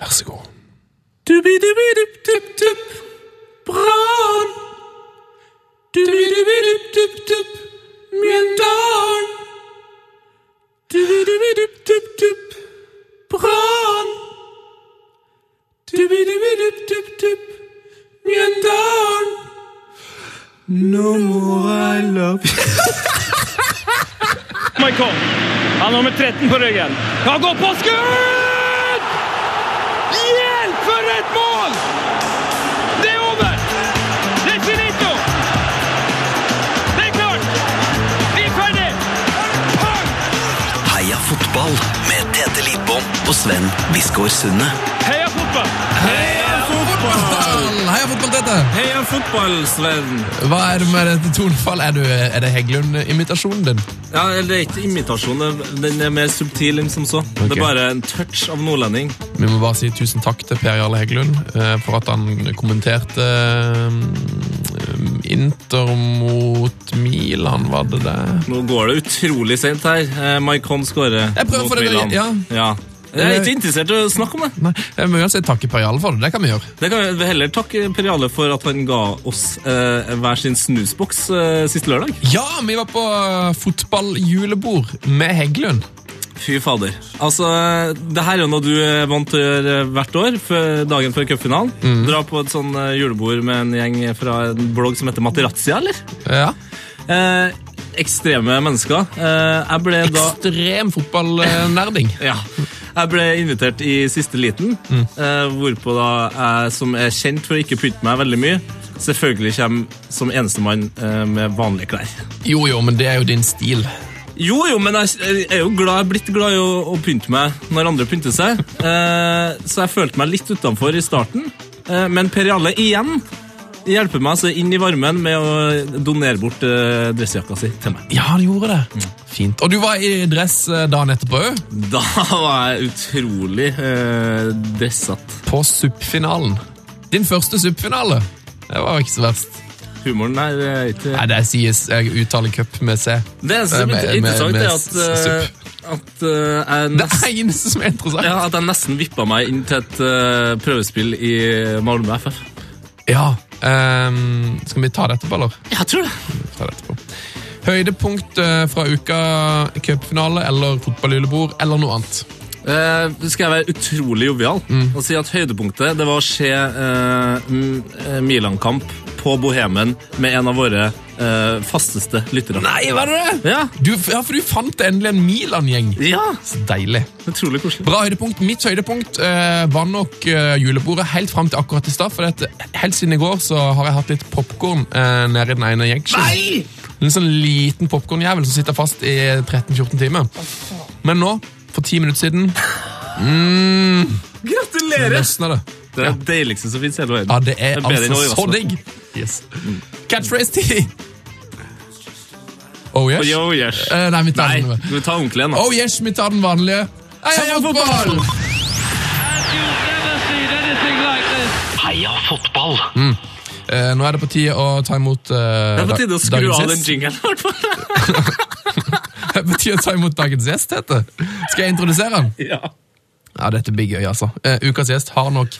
Vær så god. Brann. Mjøndalen. Brann. Mjøndalen. No more I love you. Michael. Han har nummer 13 på ryggen. Han går på skudd! Tete Lidbom og Sven Biskår Sunde. Heia fotball! Heia fotball! Heia fotball, Tete! Heia fotball, Sven. Hva er det med dette tonefallet? Er, du, er det Heggelund-imitasjonen din? Ja, eller Det er ikke imitasjon, den er mer subtil enn som så. Det er bare en touch av nordlending. Vi må bare si tusen takk til Per Jarle Heggelund eh, for at han kommenterte Inter mot Milan, var det det? Nå går det utrolig sent her. Maikon Mike Hon skårer mot for det, Milan. ja. ja. Jeg er ikke interessert i å snakke om det. Nei, jeg må si takke Per Jarle for det. Det kan vi gjøre. Det kan vi heller takke Per Jarle for at han ga oss eh, hver sin snusboks eh, sist lørdag. Ja, vi var på eh, fotballjulebord med Heggelund. Fy fader. Altså, det her er jo noe du er vant til å gjøre hvert år, dagen før cupfinalen. Mm. Dra på et sånn eh, julebord med en gjeng fra en blogg som heter Materazia, eller? Ja. Eh, ekstreme mennesker. Eh, jeg ble da Ekstrem fotballnerding. Ja. Jeg ble invitert i siste liten, eh, hvorpå da jeg, som er kjent for å ikke pynte meg veldig mye, selvfølgelig kommer som enestemann eh, med vanlige klær. Jo, jo, men det er jo din stil. Jo, jo, men jeg er jo glad, blitt glad i å, å pynte meg når andre pynter seg, eh, så jeg følte meg litt utenfor i starten. Eh, men Per Jalle igjen hjelper meg altså inn i varmen med å donere bort eh, dressjakka si til meg. Ja, han gjorde det. Fint. Og du var i dress eh, dagen etterpå òg, Da var jeg utrolig eh, dressete. på SUP-finalen. Din første SUP-finale. Det var ikke så verst. Humoren er eh, ikke Nei, det sies jeg uttaler cup med C. Det eneste som er interessant, med- er at, eh, at eh, jeg Det nesten, eneste som er interessant. ja, at jeg nesten vippa meg inn til et uh, prøvespill i Malmö FF. Ja. Um, skal vi ta det etterpå, eller? Jeg tror det. Ta det etterpå. Høydepunkt eh, fra uka, cupfinale eller fotballjulebord eller noe annet? Uh, skal jeg være utrolig jovial og si at høydepunktet det var å se uh, eh, Milan-kamp på Bohemen med en av våre eh, fasteste lyttere. Nei, var det det? Ja. Du, ja, for du fant endelig en Milan-gjeng. ja, Så deilig. utrolig koselig. Bra høydepunkt. Mitt høydepunkt eh, var nok eh, julebordet helt fram til akkurat i stad. For dette, helt siden i går så har jeg hatt litt popkorn eh, nede i den ene. Nei! En sånn liten popkornjævel som sitter fast i 13-14 timer. Men nå, for ti minutter siden, Gratulerer! løsna det. Det er det deiligste som finnes i hele verden. Ja, det er det er altså så digg. Yes. Catchphrase 10! Oh yes. Oh, yes. Uh, nei, vi tar Nei, den. vi tar ordentlig igjen, da. Oh yes, vi tar den vanlige. Heia fotball! Heia fotball! Eh, nå er det på tide å ta imot uh, Det er på tide å skru av den jingelen. i hvert fall. Det er på tide å ta imot dagens gjest, Tete. Skal jeg introdusere han? Ja. Ja, dette blir gøy, altså. Uh, ukas gjest har nok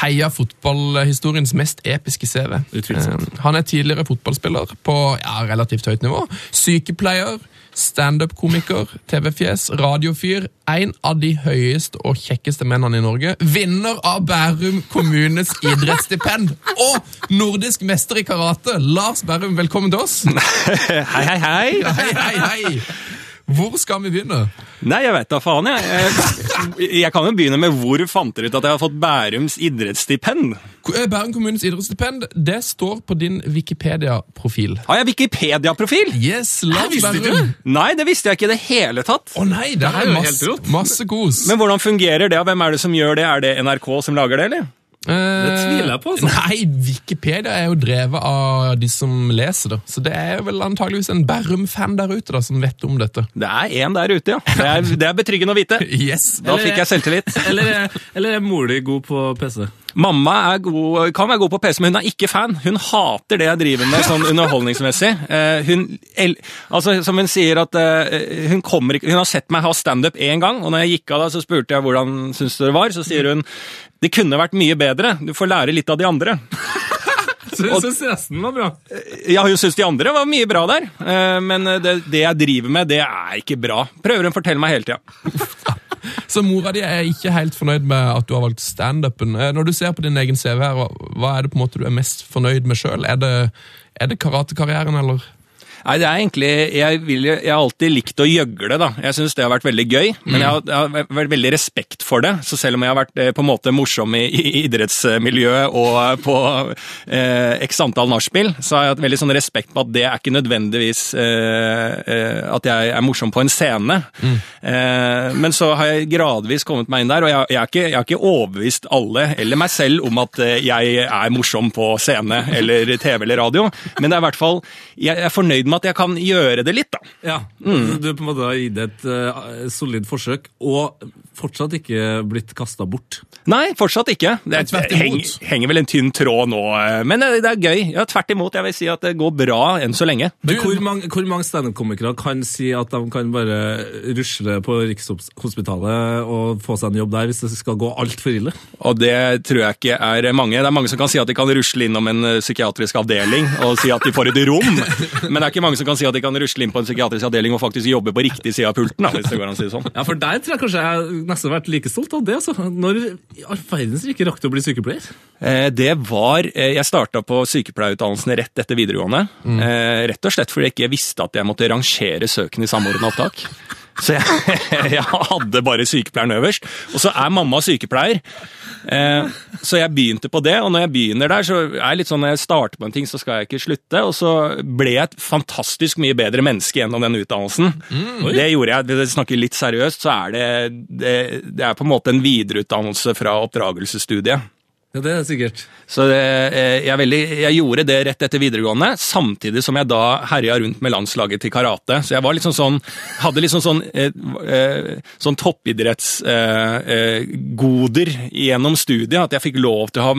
heia fotballhistoriens mest episke CV. Eh, han er tidligere fotballspiller på ja, relativt høyt nivå. Sykepleier, standup-komiker, TV-fjes, radiofyr. En av de høyeste og kjekkeste mennene i Norge. Vinner av Bærum kommunes idrettsstipend. Og nordisk mester i karate. Lars Bærum, velkommen til oss. Hei, hei, hei. Hei, hei, hei. Hvor skal vi begynne? Nei, jeg vet da faen, jeg. jeg. Jeg kan jo begynne med hvor fant dere ut at jeg har fått Bærums idrettsstipend? Eh, Bærum kommunes idrettsstipend, det står på din Wikipedia-profil. Har jeg Wikipedia-profil? Yes, Lars Bærum. Nei, det visste jeg ikke i det hele tatt. Å nei, det er er jo masse, masse kos. Men hvordan fungerer det, og hvem er det som gjør det? Er det NRK som lager det, eller? Det tviler jeg på, altså. Nei, Wikipedia er jo drevet av de som leser det. Så det er vel antageligvis en Bærum-fan der ute da, som vet om dette. Det er en der ute, ja. Det er, det er betryggende å vite. Yes. Da fikk jeg selvtillit. Eller, er- eller er mor di god på PC? Mamma er god, kan være god på PC, men hun er ikke fan. Hun hater det jeg driver med sånn underholdningsmessig. Eh, hun, altså, som hun sier at eh, hun, kommer, hun har sett meg ha standup én gang, og når jeg gikk av da, så spurte jeg hvordan syns du det var. Så sier hun det kunne vært mye bedre. Du får lære litt av de andre. Så hun syns resten var bra. Ja, hun syns de andre var mye bra der, eh, men det, det jeg driver med, det er ikke bra. Prøver hun å fortelle meg hele tida. Så mora di er ikke helt fornøyd med at du har valgt standupen. Eh, Når du ser på din egen CV, her, hva- er det på en måte du er mest fornøyd med sjøl? Er det, er det karatekarrieren, eller? Nei, det er egentlig Jeg, vil, jeg har alltid likt å gjøgle, da. Jeg syns det har vært veldig gøy. Men jeg har, jeg har vært veldig respekt for det. Så selv om jeg har vært eh, på en måte morsom i, i idrettsmiljøet og på eh, x antall nachspiel, så har jeg hatt veldig sånn respekt på at det er ikke nødvendigvis eh, eh, at jeg er morsom på en scene. Eh, men så har jeg gradvis kommet meg inn der, og jeg, jeg, har ikke, jeg har ikke overbevist alle, eller meg selv, om at eh, jeg er morsom på scene eller TV eller radio. Men det er i hvert fall, jeg er fornøyd med at jeg kan gjøre det litt, da. Ja, Du på en måte har gitt et uh, solid forsøk, og fortsatt ikke blitt kasta bort. Nei, fortsatt ikke. Det, er, tvert imot. henger, henger vel en tynn tråd nå, eh, men det, det er gøy. Ja, tvert imot. Jeg vil si at det går bra enn så lenge. Men hvor mange, hvor mange standup-komikere kan si at de kan bare rusle på Rikshospitalet og få seg en jobb der hvis det skal gå altfor ille? Og det tror jeg ikke er mange. Det er mange som kan si at de kan rusle innom en eh, psykiatrisk avdeling og si at de får et rom, men det er ikke mange som kan si at de kan rusle inn på en psykiatrisk avdeling og faktisk jobbe på riktig side av pulten, da, hvis det går an å si det sånn. Ja, for der tror jeg kanskje jeg nesten vært like stolt av det. altså. Når i all verdens rike rakk du å bli sykepleier? Eh, Det var eh, Jeg starta på sykepleierutdannelsen rett etter videregående. Eh, Rett og slett fordi jeg ikke visste at jeg måtte rangere søkene i samordna opptak. Så jeg, jeg hadde bare sykepleieren øverst. Og så er mamma sykepleier. Eh, Så jeg begynte på det, og når jeg begynner der, så er jeg litt sånn når jeg starter på en ting, så skal jeg ikke slutte. Og så ble jeg et fantastisk mye bedre menneske gjennom den utdannelsen. det gjorde jeg. Hvis jeg snakker litt seriøst, så er det, det Det er på en måte en videreutdannelse fra oppdragelsesstudiet. Ja, det er sikkert. Så det, eh, jeg, veldig, jeg gjorde det rett etter videregående, samtidig som jeg da herja rundt med landslaget til karate. Så jeg var liksom sånn, hadde liksom sånn, eh, eh, sånn toppidrettsgoder eh, eh, gjennom studiet, at jeg fikk lov til å ha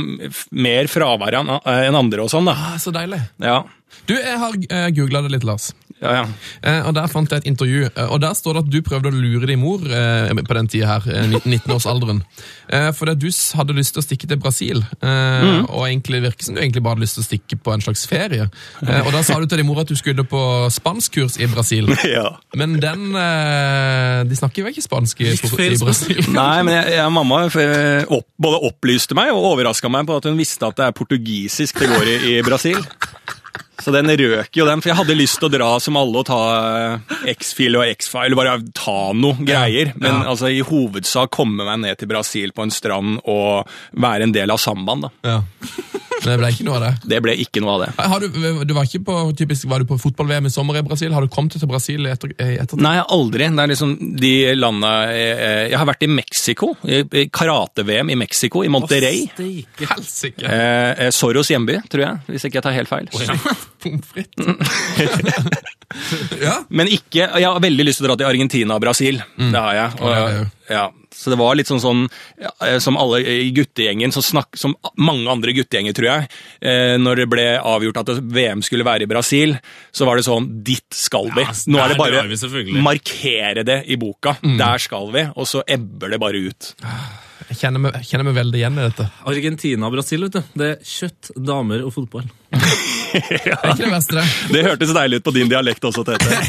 mer fravær enn andre og sånn da. Ah, så deilig. Ja, Du, jeg har uh, googla det litt, Lars. ja, ja. Uh, og Der fant jeg et intervju, Uh, og der står det at du prøvde å lure din mor uh, på den tida her, eh, 19-årsalderen. Uh, fordi at du hadde lyst til å stikke til Brasil, mm. og egentlig virker som du egentlig bare hadde lyst til å stikke på en slags ferie. Eh, og da sa du til din mor at du skulle på spanskkurs i Brasil. ja. Men den eh, De snakker jo ikke spansk i, i Brasil. Nei, men jeg, jeg, mamma eh, opp, både opplyste meg og overraska meg på at hun visste at det er portugisisk det går i, i Brasil. Så den røk jo den, for jeg hadde lyst til å dra som alle og ta eh, X-fil og X-file, bare ta noe greier. Men Ja. altså i hovedsak komme meg ned til Brasil på en strand og være en del av sambaen, da. Ja. Men det ble ikke noe av det. Det ble ikke noe av det. Har du, du var ikke på, typisk, var du på fotball-VM i sommer i Brasil? Har du kommet til Brasil i etter, ettertid? Nei, aldri. Det er liksom de landa Jeg, Jeg har vært i Mexico. Karate-VM i Mexico, i Monterrey. Helsike! Eh, eh, Soros hjemby, tror jeg, hvis ikke jeg tar helt feil. Pommes frites. ja. Men ikke Jeg har veldig lyst til å dra til Argentina og Brasil. Det har jeg. Ja, ja, er ja, så det var litt sånn sånn ja, eh, Som alle i guttegjengen, som, snakk, som mange andre guttegjenger, tror jeg, eh, når det ble avgjort at VM skulle være i Brasil, så var det sånn Dit skal vi! Ja, Nå er det bare å markere det i boka. Der skal vi. Og så ebber det bare ut. Jeg kjenner meg, kjenner meg veldig igjen i dette. Argentina og Brasil, vet du. Det er kjøtt, damer og fotball. Det er ikke det beste, det. Det hørtes deilig ut på din dialekt også, Tete.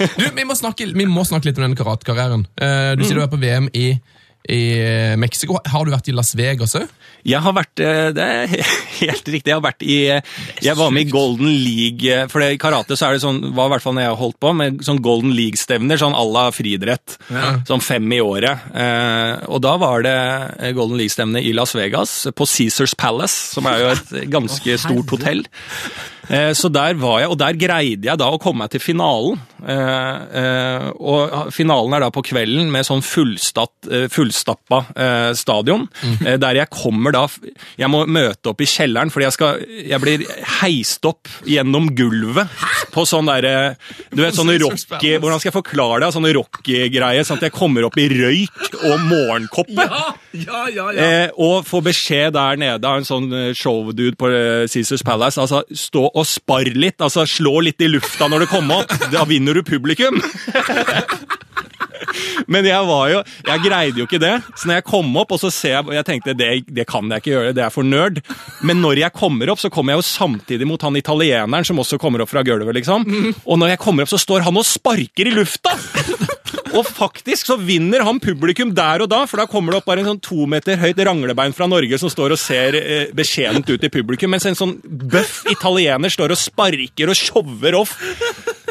Du, vi må snakke, vi må snakke litt om den karatekarrieren. Eh, du sier du er på VM i, i Mexico. Har du vært i Las Vegas òg? Jeg har vært eh, Det er helt riktig. Jeg har vært i eh, Jeg var med i Golden League eh, For i karate så er det sånn var i hvert fall når jeg holdt på, med sånn Golden League-stevner, sånn à la friidrett. Sånn fem i året. Eh, og da var det eh, Golden League-stevne i Las Vegas, på Caesars Palace, som er jo et ganske stort hotell. Eh, Så der var jeg, og der greide jeg da å komme meg til finalen. Eh, eh, Og finalen er da på kvelden med sånn fullstappa stadion. eh, Der jeg kommer da Jeg må møte opp i kjelleren, fordi jeg, skal, jeg blir heist opp gjennom gulvet på sånn derre Du vet, sånne rocky Hvordan skal jeg forklare det? Sånne rocky-greier, sånn at jeg kommer opp i røyk og morgenkoppe. Ja, ja, ja. Eh, og få beskjed der nede av en sånn showdude på Caesars Palace. Altså, stå og spar litt. Altså, slå litt i lufta når det kommer opp. Da vinner du publikum. Men jeg var jo, jeg greide jo ikke det. Så når jeg kom opp, og så ser jeg Jeg tenkte det, det kan jeg ikke gjøre, det er for nerd. Men når jeg kommer opp, så kommer jeg jo samtidig mot han italieneren som også kommer opp fra gulvet, liksom. Og når jeg kommer opp, så står han og sparker i lufta! Og faktisk så vinner han publikum der og da, for da kommer det opp bare en sånn to meter høyt ranglebein fra Norge som står og ser eh, beskjedent ut i publikum, mens en sånn bøff italiener står og sparker og shower off.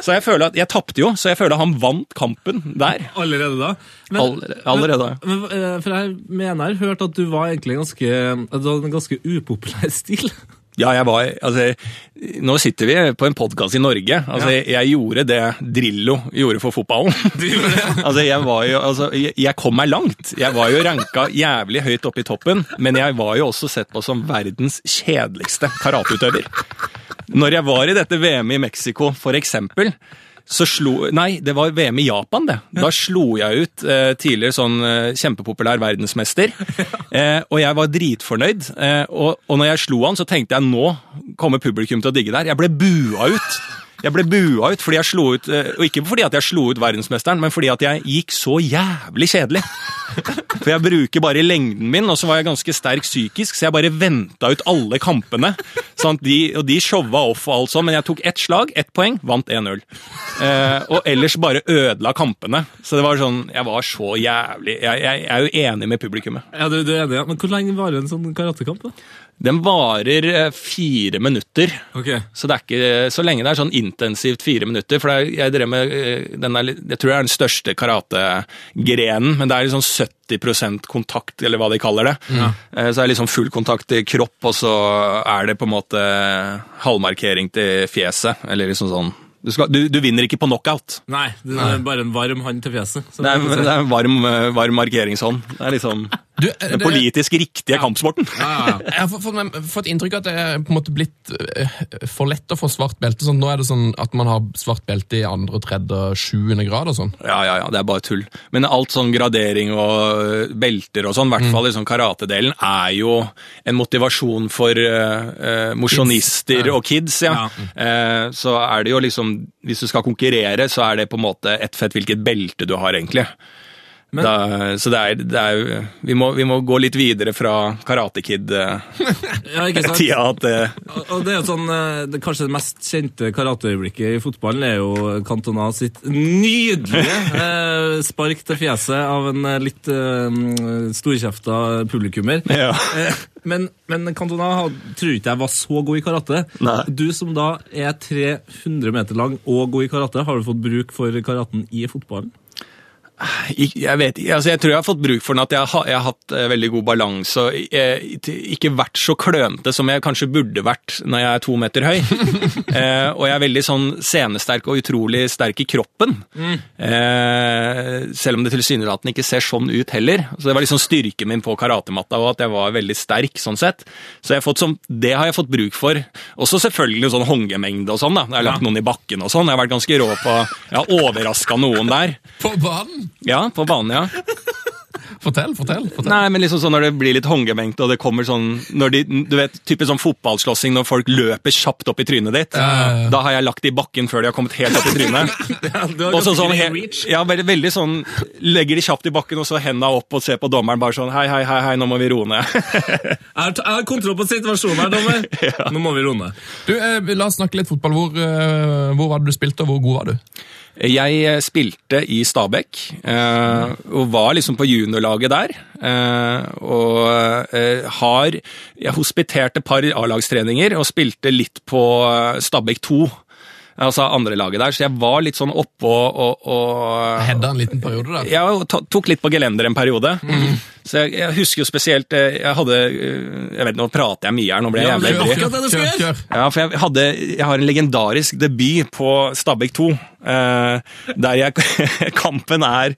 Så jeg føler at Jeg tapte jo, så jeg føler at han vant kampen der. Allerede da? Men, Allerede- allerede. Men, men, eh, for jeg mener jeg har hørt at du var egentlig ganske du hadde en ganske upopulær stil. Ja, jeg var Altså, nå sitter vi på en podkast i Norge. Altså, jeg, jeg gjorde det Drillo gjorde for fotballen. altså, jeg var jo Altså, jeg, jeg kom meg langt. Jeg var jo ranka jævlig høyt oppe i toppen, men jeg var jo også sett på som verdens kjedeligste karateutøver. Når jeg var i dette VM i Mexico, for eksempel, så slo Nei, det var VM i Japan, det. Da slo jeg ut eh, tidligere sånn eh, kjempepopulær verdensmester. Eh, og jeg var dritfornøyd. Eh, og, og når jeg slo han, så tenkte jeg nå kommer publikum til å digge der. Jeg ble bua ut. Jeg ble bua ut fordi jeg slo ut eh, Og ikke fordi at jeg slo ut verdensmesteren, men fordi at jeg gikk så jævlig kjedelig. For jeg bruker bare lengden min, og så var jeg ganske sterk psykisk, så jeg bare venta ut alle kampene. Sant? de, og de showa off og alt sånn, men jeg tok ett slag, ett poeng, vant 1-0. Eh, og ellers bare ødela kampene. Så det var sånn Jeg var så jævlig Jeg, jeg, jeg er jo enig med publikummet. Ja, du, du er enig, ja. Men hvor lenge varer en sånn karatekamp? da? Den varer eh, fire minutter. Okay. Så det er ikke så lenge det er sånn intensivt fire minutter. For er, jeg drev med eh, den er, Jeg tror det er den største karategrenen, men det er liksom 70% kontakt, eller hva de kaller det. Ja. Så er liksom full kontakt til kropp, og så er det på en måte halvmarkering til fjeset. Eller liksom sånn Du, skal, du, du vinner ikke på knockout. Nei, det er bare en varm hånd til fjeset. Så Det er, det er en varm, eh, varm markeringshånd. Det er liksom Du, det, den politisk riktige kampsporten. Ja, ja, ja. Jeg har fått, inntrykk av at det er på en måte blitt eh, for lett å få svart belte. Sånn, nå er det sånn at man har svart belte i andre, tredje, sjuende grad og sånn. Ja, ja, ja, det er bare tull. Men alt sånn gradering og øh, belter og sånn, i hvert fall i sånn karatedelen, er jo en motivasjon for uh, mosjonister Ja. og kids, ja. Uh, så er det jo liksom, hvis du skal konkurrere, så er det på en måte ett fett hvilket belte du har, egentlig. Men- da, så det er, det er vi må, vi må gå litt videre fra Karate Kid-tida. ja, at eh, Og- Og det er sånn, eh, det Kanskje det mest kjente karateøyeblikket i fotballen er jo Cantona sitt nydelige eh, spark til fjeset av en eh, litt eh, storkjefta publikummer. Ja. Eh, men, men Cantona tror ikke jeg var så god i karate. Nei. Du som da er 300 meter lang og god i karate, har du fått bruk for karaten i fotballen? Jeg vet ikke, altså jeg tror jeg har fått bruk for den at jeg har, jeg har hatt eh, veldig god balanse og ikke vært så klønete som jeg kanskje burde vært når jeg er to meter høy. eh, og jeg er veldig sånn scenesterk og utrolig sterk i kroppen. Eh, selv om det tilsynelatende ikke ser sånn ut heller. Så det var liksom styrken min på karatematta og at jeg var veldig sterk sånn sett. Så jeg har fått sånn det har jeg fått bruk for. Også selvfølgelig sånn hongemengde og sånn da. Jeg har lagt noen i bakken og sånn. Jeg har vært ganske rå på, jeg har overrasket noen der. På banen! Ja, på banen, ja. Fortell, fortell. fortell. Nei, men liksom sånn når det blir litt hongemengde, og det kommer sånn når de, Du vet, type sånn fotballslåssing når folk løper kjapt opp i trynet ditt. Ja. Da har jeg lagt det i bakken før de har kommet helt opp i trynet. Og så sånn, ja, veldig, veldig sånn Legger de kjapt i bakken, og så henda opp og ser på dommeren bare sånn Hei, hei, hei, hei nå må vi roe ned. Jeg har, jeg har kontroll på situasjonen her, dommer. Nå må vi roe ned. Du, eh, La oss snakke litt fotball. Hvor, eh, hvor var det du spilte, og hvor god var du? Jeg eh, spilte i Stabæk, eh, og var liksom på juniorlaget der. Eh, og eh, har Jeg hospiterte et par A-lagstreninger og spilte litt på Stabekk Stabæk 2. Altså andrelaget der, så jeg var litt sånn oppå og, og, og Hedda en liten periode da? Ja, og tok litt på gelender en periode. Så jeg, jeg husker jo spesielt Jeg hadde Jeg vet, Nå prater jeg mye her, nå ble jeg jævlig det ivrig. Ja, for jeg, hadde, jeg har en legendarisk debut på Stabæk 2. Eh, der jeg Kampen er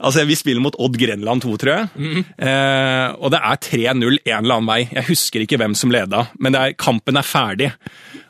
Altså, vi spiller mot Odd Grenland 2, tror jeg. Eh, og det er 3-0 en eller annen vei. Jeg husker ikke hvem som leda, men er, kampen er ferdig.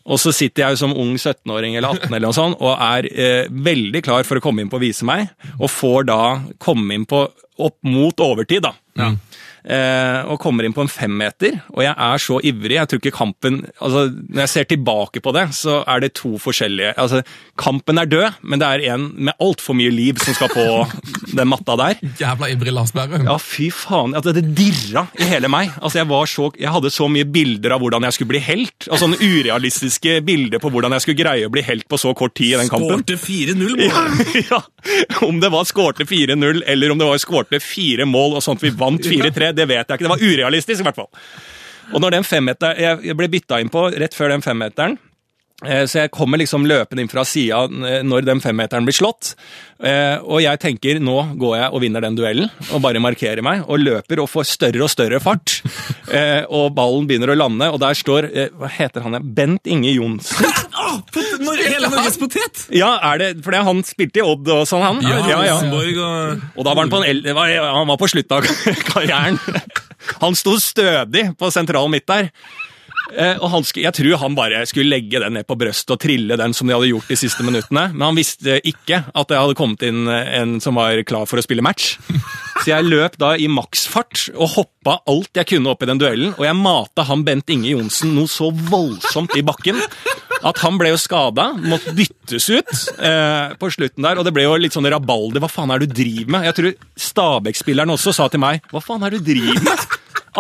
Og så sitter jeg som ung 17-åring eller 18 eller noe sånt, og er eh, veldig klar for å komme inn på å vise meg, og får da komme inn på opp mot overtid, da. eh, og kommer inn på en femmeter, og jeg er så ivrig. Jeg tror ikke kampen altså Når jeg ser tilbake på det, så er det to forskjellige altså Kampen er død, men det er en med altfor mye liv som skal på den matta der. Jævla ivrig Lars Bærum. Ja, fy faen. Altså, det dirra i hele meg. Altså, jeg, var så, jeg hadde så mye bilder av hvordan jeg skulle bli helt. Og sånne urealistiske bilder på hvordan jeg skulle greie å bli helt på så kort tid i den kampen. Skårte 4-0 mål. Ja, ja. Om det var skårte 4-0 eller om det var skårte fire mål og sånt vi vant 4-3, det vet jeg ikke. Det var urealistisk, i hvert fall. Og når den femmeter, Jeg jeg ble bytta inn på rett før den femmeteren. Eh, Så jeg kommer liksom løpende inn fra sida når den femmeteren blir slått. Eh, Og jeg tenker nå går jeg og vinner den duellen, og bare markerer meg. Og løper og får større og større fart. Eh, Og ballen begynner å lande, og der står eh, Hva heter han? Bent Inge Johnsen. Når pot- Nor- Hele Norges potet! Ja, er det, for han spilte i Odd og sånn, han. Rosenborg og Og da var han på, en han var på slutten av karrieren. Han sto stødig på sentral midt der. Eh, og han, Jeg tror han bare skulle legge den ned på brøstet og trille den som de hadde gjort de siste minuttene. Men han visste ikke at det hadde kommet inn en som var klar for å spille match. Så jeg løp da i maksfart og hoppa alt jeg kunne opp i den duellen. Og jeg mata han Bent Inge Johnsen noe så voldsomt i bakken at han ble jo skada, måtte byttes ut eh, på slutten der. Og det ble jo litt sånn rabalder. Hva faen er det du driver med? Jeg tror Stabæk-spilleren også sa til meg Hva faen er det du driver med?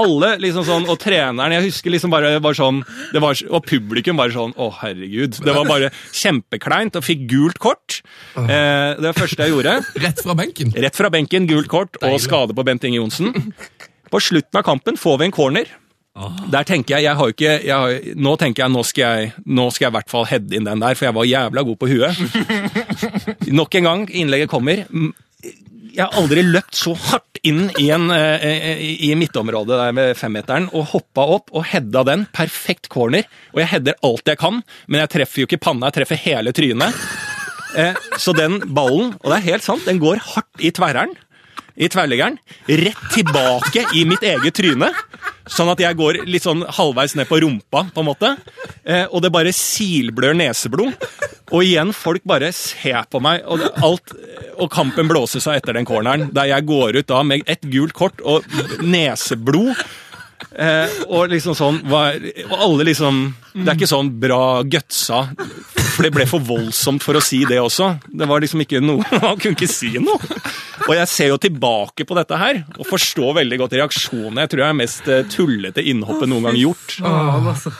Alle liksom sånn, Og treneren jeg husker liksom bare var sånn, det var, Og publikum bare sånn Å, herregud. Det var bare kjempekleint, og fikk gult kort. Eh, det var det første jeg gjorde. Rett fra benken. Rett fra benken, gult kort og skade på Bent Inge Johnsen. På slutten av kampen får vi en corner. Der tenker jeg, jeg har ikke, jeg har, Nå tenker jeg nå skal jeg nå skal jeg i hvert fall heade inn den der, for jeg var jævla god på huet. Nok en gang, innlegget kommer. Jeg har aldri løpt så hardt inn i, en, eh, i i midtområdet der med femmeteren og hoppa opp og hedda den. Perfekt corner. Og jeg header alt jeg kan, men jeg treffer jo ikke panna, jeg treffer hele trynet. Eh, så den ballen, og det er helt sant, den går hardt i tverreren, i tverrliggeren, rett tilbake i mitt eget tryne. Sånn at jeg går litt sånn halvveis ned på rumpa, på en måte. Eh, og det bare silblør neseblod. Og igjen, folk bare ser på meg, og, alt, og kampen blåses av etter den corneren. Der jeg går ut da med et gult kort og neseblod. Eh, og liksom sånn var, Og alle liksom Det er ikke sånn bra gutsa, for det ble for voldsomt for å si det også. Det var liksom ikke noe Han kunne ikke si noe. Og jeg ser jo tilbake på dette her og forstår veldig godt reaksjonene. Jeg tror jeg er mest eh, tullete innhoppet noen gang gjort. Altså,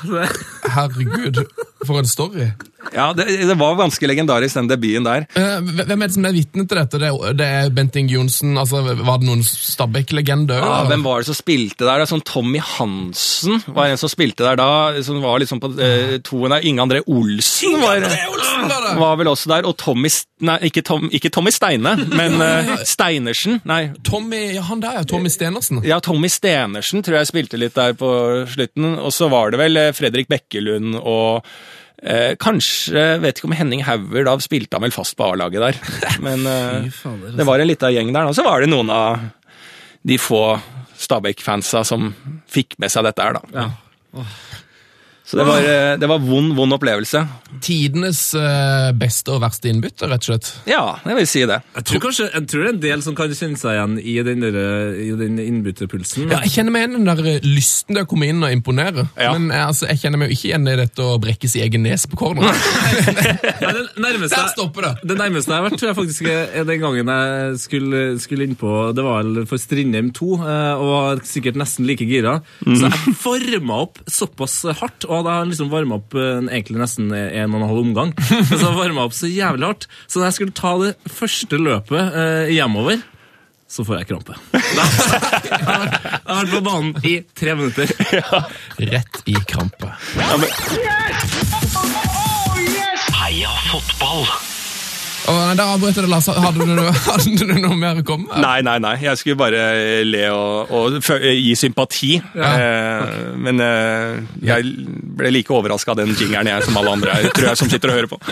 Herregud, for en story. Ja, det, det var ganske legendarisk, den debuten der. Eh, hvem er det som er vitne til dette? Det det er Bent Inge Johnsen. Altså, var det noen Stabæk-legende? Ja, eller? hvem var det som spilte der? Det er Sånn Tommy Hansen var en som spilte der da. Som var liksom på eh, toen der. Inge André Olsen var, Olsen var det! var vel også der. Og Tommy Nei, ikke, Tom, ikke Tommy Steine, men eh, Steinersen. Nei, Tommy, ja, han der, ja. Tommy Stenersen. ja, Tommy Stenersen tror jeg spilte litt der på slutten. Og så var det vel eh, Fredrik Bekkelund og eh, kanskje Vet ikke om Henning Hauger da spilte han vel fast på A-laget der. Men eh, altså. det var en lita gjeng der. Og så var det noen av de få Stabæk-fansa som fikk med seg dette her, da. ja. Så det var, eh, det var vond, vond opplevelse. Tidenes eh, beste og verste innbytter, rett og slett. Ja, jeg vil si det. Jeg tror kanskje jeg tror det er en del som kan kjenne seg igjen i den, der, i den innbytterpulsen. Ja, jeg kjenner meg igjen i den der eh, lysten til å komme inn og imponere. Ja. Men altså, jeg kjenner meg jo ikke igjen i dette å brekke sin egen nes på corner. Det nærmeste Der stopper det! Det nærmeste jeg har vært, tror jeg faktisk er den gangen jeg skulle, skulle innpå Det var vel for Strindheim 2, eh, og var sikkert nesten like gira. Så jeg forma opp såpass hardt, og da har jeg liksom varma opp eh, egentlig nesten en og en halv omgang. Men så varma opp så jævlig hardt, så da jeg skulle ta det første løpet eh, hjemover så får jeg krampe. Jeg har vært- på banen i tre minutter. Rett i krampe. Heia fotball! Og nei, Da avbrøt jeg det, Lars. Hadde du, hadde du noe mer å komme med? Nei, nei, nei. Jeg skulle bare le og, og gi sympati. Eh, men eh, jeg ble like overraska av den jingeren jeg som alle andre her, tror jeg, som sitter og hører på.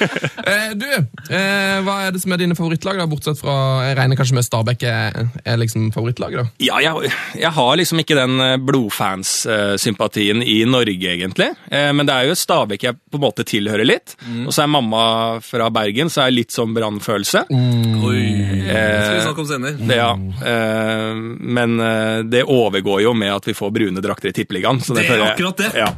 Eh, du, eh, hva er det som er dine favorittlag, da? Bortsett fra Jeg regner kanskje med Stabæk er, er liksom favorittlaget, da? Ja, jeg, jeg har liksom ikke den eh, blodfans-sympatien i Norge, egentlig. Eh, men det er jo Stabæk jeg på en måte tilhører litt. Og så er mamma fra Bergen, så er det litt sånn brannfølelse. Oi, det skal vi snakke om senere. Det, ja. Eh, men eh, det overgår jo med at vi får brune drakter i Tippeligaen. Det, Det er jeg- akkurat det. Ja.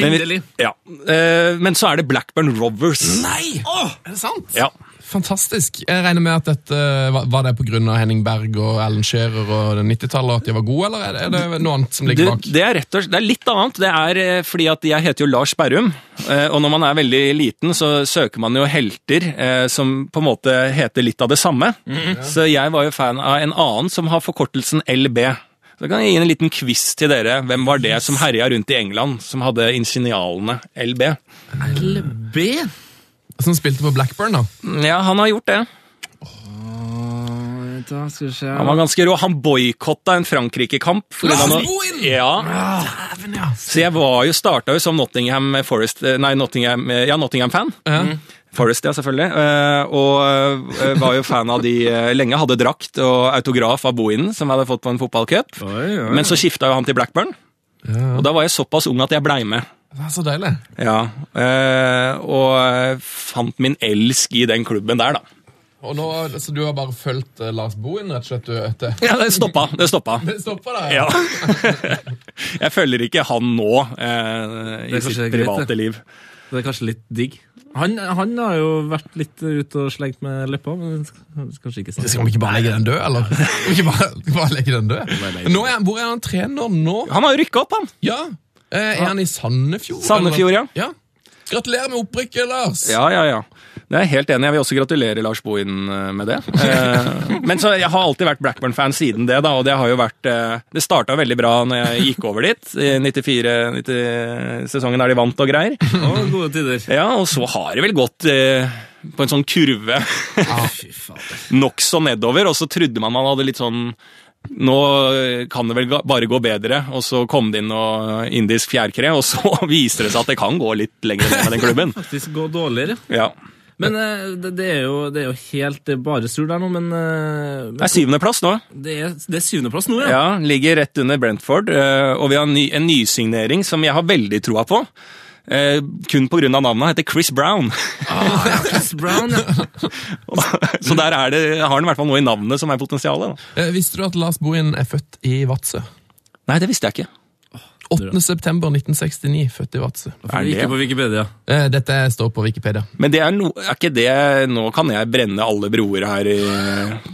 Men Endelig. Ja. Eh, men så er det Blackburn Rovers. Nei! Er det sant? Ja. Fantastisk. Jeg regner med at dette var- det pga. Henning Berg og Alan Shearer og 90-tallet at de var gode, eller er det, er det noe annet som ligger bak? det er rett og slett, det er litt annet. Det er eh, fordi at jeg heter jo Lars Berrum, eh, og når man er veldig liten, så søker man jo helter eh, som på en måte heter litt av det samme. Så jeg var jo fan av en annen som har forkortelsen LB. Så kan jeg gi en liten quiz til dere. Hvem var det som herja rundt i England, som hadde initialene LB? LB? Som spilte på Blackburn, da? Ja, han har gjort det. Da skal vi se Han var ganske rå. Han boikotta en Frankrike-kamp. noe- Ja, ja. Så jeg var jo, starta jo som Nottingham Forest Nei, Nottingham, ja, Nottingham-fan. Ja. Forest, ja, selvfølgelig. Eh, og eh, var jo fan av de eh, lenge. Hadde drakt og autograf av Bohinen, som jeg hadde fått på en fotballcup. Men så skifta jo han til Blackburn, og da var jeg såpass ung at jeg blei med. Det er så deilig. Ja, eh, Og fant min elsk i den klubben der, da. Og nå, Så du har bare fulgt eh, Lars Bohin, rett og slett? Du, etter. Ja, det stoppa. Det stoppa. Det stoppa da, Ja. jeg følger ikke han nå eh, i sitt private greit, liv. Det er kanskje litt digg. Han, han har jo vært litt ute og slengt med leppa, men kanskje ikke Skal vi ikke bare legge den død, eller? Skal vi ikke bare, bare legge den død? Nå er, hvor er han trener nå? Han har jo rykka opp, han! Ja, Er han i Sandefjord? Sandefjord, ja. ja. Gratulerer med opprykket, Lars! Ja, ja, ja. Det er helt enig. Jeg vil også gratulere Lars Bohin eh, med det. Eh, Men så, jeg har alltid vært Blackburn-fan siden det, da, og det har jo vært eh, Det starta veldig bra når jeg gikk over dit, i 94-sesongen der de vant og greier. Å, gode tider. Ja, og så har det vel gått eh, på en sånn kurve Fy fader. nokså nedover, og så trodde man man hadde litt sånn nå kan det vel bare gå bedre, og så kom det inn noe indisk fjærkre, og så viser det seg at det kan gå litt lenger ned med den klubben. Faktisk gå dårligere. Ja. Men eh, det, er jo, det er jo helt bare sur der nå, men, men Det er syvendeplass nå. det er, det er syvendeplass nå, ja. Ja, ligger rett under Brentford, eh, og vi har en, ny, en nysignering som jeg har veldig troa på. Eh, kun pga. navnet. heter Chris Brown. Ah, ja, Chris Brown, ja. Så der er det, har han i hvert fall noe i navnet som er potensialet. Eh, Visste du at Lars Bohin er født i Vadsø? Nei, det visste jeg ikke. 8. september 1969, født i Vadsø. Er det? Ikke på Wikipedia. Eh, Dette står på Wikipedia. Men det er, no, er ikke det Nå kan jeg brenne alle broer her,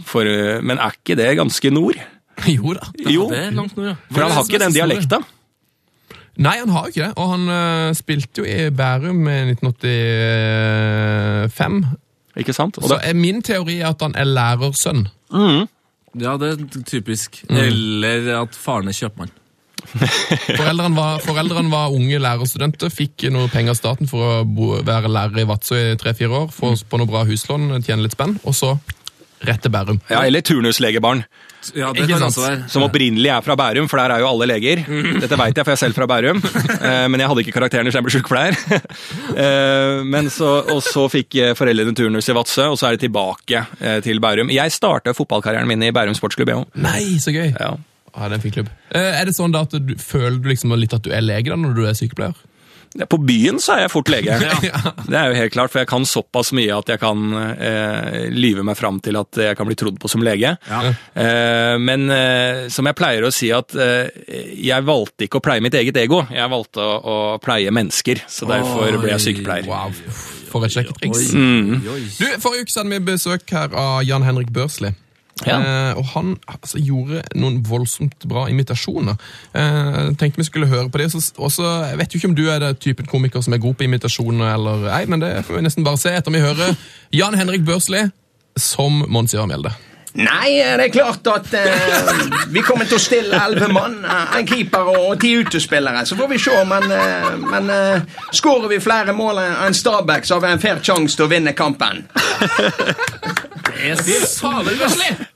for, men er ikke det ganske nord? Jo da. Jo, Det er langt nord, ja. for han har ikke den dialekta. Nei, han har jo ikke det. Og han uh, spilte jo i Bærum i 1985. Ikke sant? Og Så er min teori at han er lærersønn. Ja, det er typisk. Eller at faren er kjøpmann. Foreldrene var, foreldrene var unge lærerstudenter, fikk noe penger av staten for å bo, være lærer i Vadsø i tre-fire år, få på noe bra huslån, tjene litt spenn, og så rett til Bærum. ja, eller turnuslegebarn, Ja, det kan også være. som opprinnelig er fra Bærum, for der er jo alle leger. Dette veit jeg, for jeg er selv fra Bærum, eh, men jeg hadde ikke karakteren så jeg ble sykepleier. Eh, men så, og så fikk eh, foreldrene turnus i Vadsø, og så er de tilbake til Bærum. Jeg starta fotballkarrieren min i Bærum sportsklubb, jeg òg. Nei, så gøy! Ja. Ah, det er en fin klubb. Eh, Er det sånn da at du føler du liksom litt at du er lege da når du er sykepleier? Ja, På byen så er jeg fort lege. Det er jo helt klart, for jeg kan såpass mye at jeg kan eh, lyve meg fram til at jeg kan bli trodd på som lege. Eh, men eh, som jeg pleier å si at eh, jeg valgte ikke å pleie mitt eget ego, jeg valgte å, å pleie mennesker. Så derfor ble jeg sykepleier. Wow, for et sjekketriks. Mm. Du, Forrige uke hadde vi besøk her av Jan Henrik Børsli. Ja. Eh, og han altså, gjorde noen voldsomt bra imitasjoner. Eh, tenkte vi skulle høre på det. Så, og så jeg vet jo ikke om du er den typen komiker som er god på imitasjoner, eller ei, men det får vi nesten bare se etter vi hører Jan Henrik Børsli som Mons Ivar Mjelde. Nei, det er klart at eh, vi kommer til å stille elleve mann. eh, En keeper og ti utespillere. Så får vi se. Men, eh, men eh, skårer vi flere mål enn Stabæk, så har vi en fair sjanse til å vinne kampen. Det er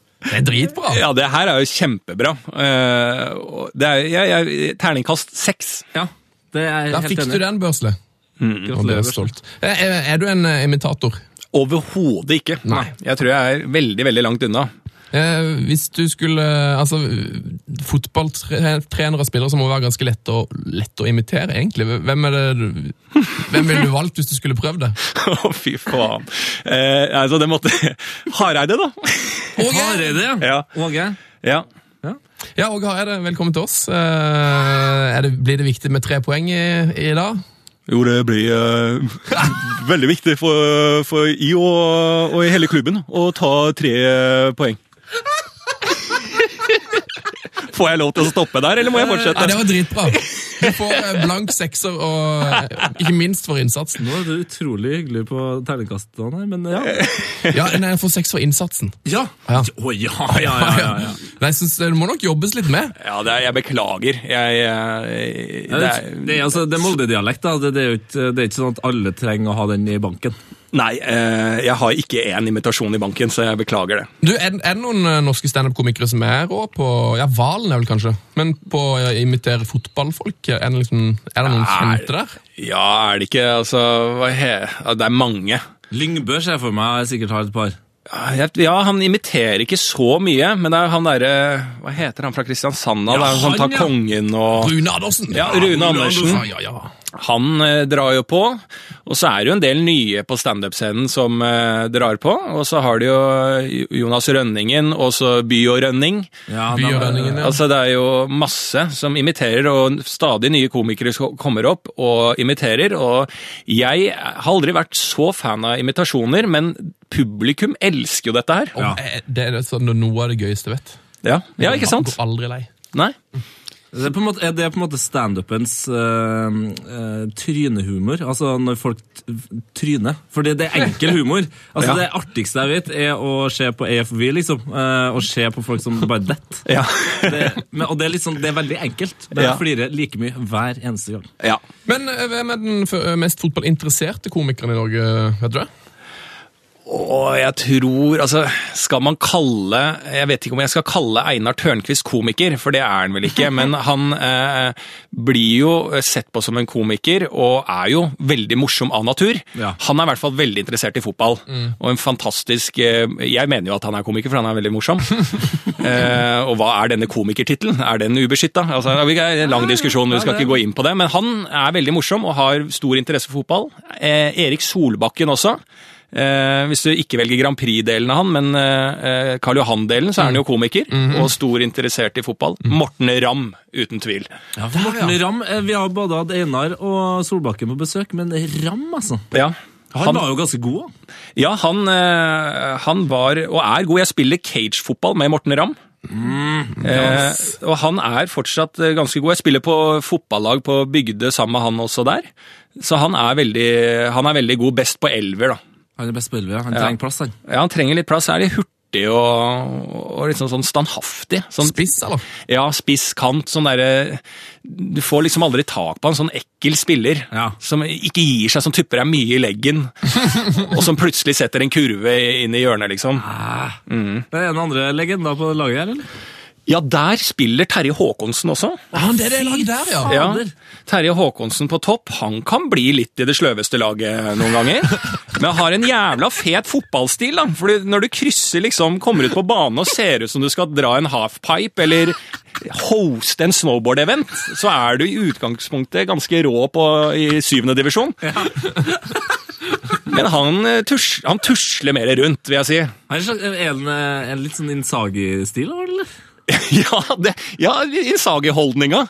dritbra! Ja, det her er jo kjempebra. Eh, det er jeg, jeg, terningkast seks. Ja, det er jeg Da helt fikk du den, Børsli. Og det er stolt. Eh, Er, er du en eh, imitator? Overhodet ikke. Nei. Jeg tror jeg er veldig, veldig langt unna. Eh, hvis du skulle Altså, fotballtrenere og spillere som må være ganske lette å, lett å imitere, egentlig. Hvem, er det, du- hvem ville du valgt hvis du skulle prøvd det? Å, fy faen. Eh, altså, det måtte Hareide, da. Hareide, Ja. Åge. Ja. Ja, Åge Hareide, velkommen til oss. Eh, er det, blir det viktig med tre poeng i, i dag? Jo, det blir uh, veldig viktig for, for i og, og i hele klubben å ta tre poeng. Får jeg lov til å stoppe der, eller må jeg Ja, fortsette? Det var dritbra. Du får eh, blank sekser, og eh, ikke minst for innsatsen. Nå er du utrolig hyggelig på terningkastene her, men ja. Ja, nei, Jeg får seks for innsatsen. Ja! Ja. Å, ja, ja, ja, ja, ja. Nei, jeg synes Det må nok jobbes litt med. Ja, det er, jeg beklager. Jeg, jeg, Ja, det er, det er, altså, det er Molde-dialekt. Det, det er ikke sånn at alle trenger å ha den i banken. Nei, eh, jeg har ikke én imitasjon i banken, så jeg beklager det. Du, Er, er det noen eh, norske standup-komikere som er rå på Ja, Valen er vel kanskje, men på å imitere fotballfolk? Er det, liksom, er det noen kjente der? Ja, er det ikke Altså, hva he, det er mange. Lyngbø ser jeg for meg jeg sikkert har et par. Ja, Ja, han imiterer ikke så mye, men det er han derre Hva heter han fra Kristiansand? da? Ja, han som tar ja. kongen og Rune Andersen! Ja, Rune Andersen. Andersen. ja, ja. Han eh, drar jo på, og så er det jo en del nye på standup-scenen som eh, drar på. Og så har de jo Jonas Rønningen, og så By og Rønning. Ja, By og Rønningen, ja. Altså Det er jo masse som imiterer, og stadig nye komikere kommer opp og imiterer. Og jeg har aldri vært så fan av imitasjoner, men publikum elsker jo dette her. Og, eh, Det er sånn, noe av det gøyeste jeg vet. Ja, ja ikke sant? Går aldri lei. Nei? Det er på en måte, er det på en måte standupens uh, trynehumor? Altså når folk tryner? For det, det er enkel humor. Altså Ja. Det artigste jeg vet, er å se på AFV, liksom. Uh, og se på folk som bare detter. Ja. Det, men, og det er, liksom, det er veldig enkelt. Men Ja. jeg flirer like mye hver eneste gang. ja. Men hvem er den mest fotballinteresserte komikeren i Norge? vet du det? Og jeg tror Altså, skal man kalle Jeg vet ikke om jeg skal kalle Einar Tørnquist komiker, for det er han vel ikke. Men han eh, blir jo sett på som en komiker, og er jo veldig morsom av natur. Ja. Han er i hvert fall veldig interessert i fotball. Og en fantastisk eh, Jeg mener jo at han er komiker, for han er veldig morsom. eh, og hva er denne komikertittelen? Er den ubeskytta? Altså, det er en lang diskusjon, vi skal ikke gå inn på det. Men han er veldig morsom og har stor interesse for fotball. Eh, Erik Solbakken også. Eh, hvis du ikke velger Grand Prix-delen av han, men eh, Karl Johan-delen, så er han jo komiker og stor interessert i fotball. Morten Ramm, uten tvil. Ja, for Morten Ramm, eh, Vi har både hatt Einar og Solbakken på besøk, men Ramm, altså. Ja. Han, var jo ganske god. da. Ja, han, eh, han var, og er god. Jeg spiller cagefotball med Morten Ramm. eh, og han er fortsatt eh, ganske god. Jeg spiller på fotballag på Bygde sammen med han også der. Så han er veldig, han er veldig god. Best på elver, da. Han er best på elleve. Han Ja. trenger plass, han. Ja, Han trenger litt plass. Er litt hurtig og, og liksom sånn standhaftig. Sånn, Spiss, eller? Ja, spiss kant. Sånn derre Du får liksom aldri tak på en sånn ekkel spiller Ja. som ikke gir seg, som tupper deg mye i leggen, og som plutselig setter en kurve inn i hjørnet, liksom. Det er en andre legender på laget her, eller? Ja, der spiller Terje Håkonsen også. Ja, det er det laget der, ja. Ja, Terje Håkonsen på topp. Han kan bli litt i det sløveste laget noen ganger. Men har en jævla fet fotballstil, da. Fordi når du krysser liksom, kommer ut på banen og ser ut som du skal dra en halfpipe eller hoste en snowboard-event, så er du i utgangspunktet ganske rå på, i syvende divisjon. Men han, eh, tus, han tusler mer rundt, vil jeg si. Er, det en, eh, en litt sånn Insagi-stil, eller? Ja, det, ja Insagi-holdninga.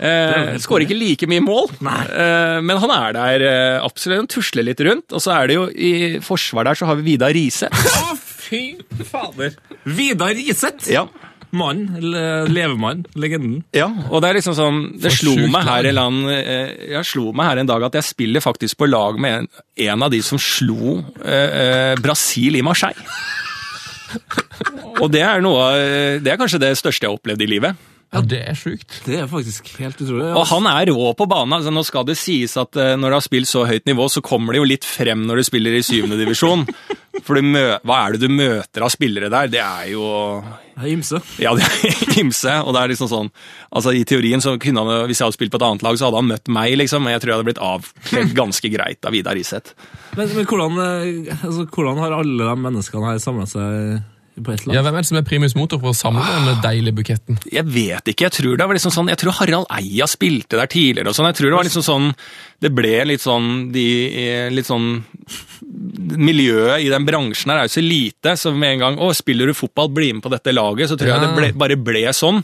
eh, Skårer ikke like mye mål, eh, men han er der eh, absolutt. Han tusler litt rundt. Og så er det jo i forsvar der så har vi Vidar Riseth. Å, fy fader! Vidar Riseth! Ja. Mann, Le, levemann, legenden. ja, og det er liksom sånn Det slo meg eller eh, jeg slo meg her en dag at jeg spiller faktisk på lag med en, en av de som slo eh, eh, Brasil i Marseille. Og det er noe Det er kanskje det største jeg har opplevd i livet. Ja, Det er sjukt. Det er faktisk helt utrolig. Og han er rå på banen. Altså, nå skal det sies at uh, når du har spilt så høyt nivå, så kommer det jo litt frem når du spiller i syvende divisjon. For du mø hva er det du møter av spillere der? Det er jo Det er ymse. Ja, det er ymse. Og det er liksom sånn Altså, i teorien så kunne han Hvis jeg hadde spilt på et annet lag, så hadde han møtt meg, liksom. Men jeg tror jeg hadde blitt avkledd ganske greit av Vidar Riseth. Men, men hvordan, eh, altså, hvordan har alle de menneskene her samla seg på et eller annet. Ja. Hvem er det som er primus motor for å samle den deilige buketten? Jeg vet ikke. Jeg tror det var liksom sånn Jeg tror Harald Eia spilte der tidligere og sånn. Jeg tror det var liksom sånn Det ble litt sånn de Litt sånn Miljøet i den bransjen her er jo så lite, så med en gang Å, spiller du fotball, bli med på dette laget. Så tror jeg Ja. det ble, bare ble sånn.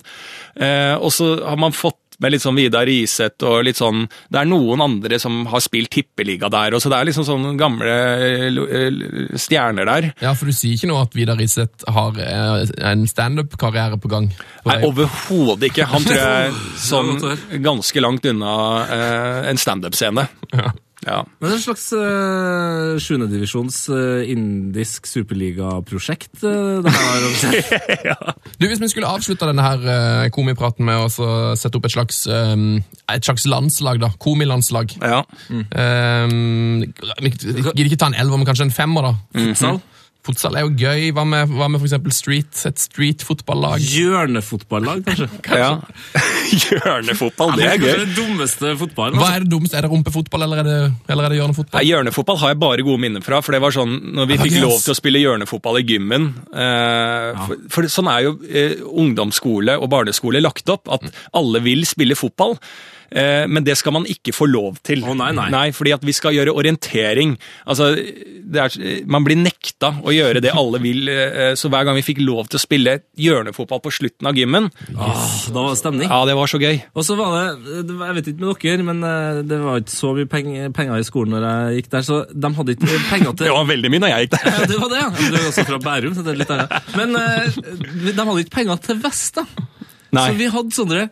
Eh, og så har man fått med litt sånn Vidar Riseth og litt sånn Det er noen andre som har spilt tippeliga der, og så det er liksom sånne gamle eh, stjerner der. Ja, for du sier ikke nå at Vidar Riseth har eh, en standup-karriere på gang? På Nei, overhodet ikke. Han tror jeg er sånn ganske langt unna eh, en standup-scene. Ja. Ja. Men det er et slags uh, sjuendedivisjons uh, indisk superligaprosjekt. Uh, det her har. Du, Hvis vi skulle avslutta denne her uh, komipraten med å sette opp et slags, um, et slags landslag, da. Komilandslag. ja. Um, Gidder ikke ta en elver, men kanskje en femmer, da. Futsal. Futsal er jo gøy. Hva med, hva med for eksempel street? Et street-fotballag? Hjørnefotballag, kanskje. ja. Hjørnefotball, det er Kanskje gøy. det dummeste fotballen. Hva Altså. er det dummeste? Er det rumpefotball, eller er det, eller er det Nei, hjørnefotball? Hjørnefotball har jeg bare gode minner fra. for det var sånn, når vi fikk lov til å spille hjørnefotball i gymmen eh, for, for sånn er jo eh, ungdomsskole og barneskole lagt opp, at alle vil spille fotball. Eh, men det skal man ikke få lov til. Å, nei, nei. fordi at vi skal gjøre orientering. Altså, det er, man blir nekta å gjøre det alle vil. Eh, så hver gang vi fikk lov til å spille hjørnefotball på slutten av gymmen, Ah, da var det stemning. ja, det var så gøy. Og så var det, jeg vet ikke med dere, men eh, det var ikke så mye penger, i skolen når jeg gikk der, så de hadde ikke penger til Det var veldig mye når jeg gikk der. Ja, det var det, ja. Du er også fra Bærum, så det er litt annet. Men de hadde ikke penger til vest, da. Nei. Så vi hadde sånne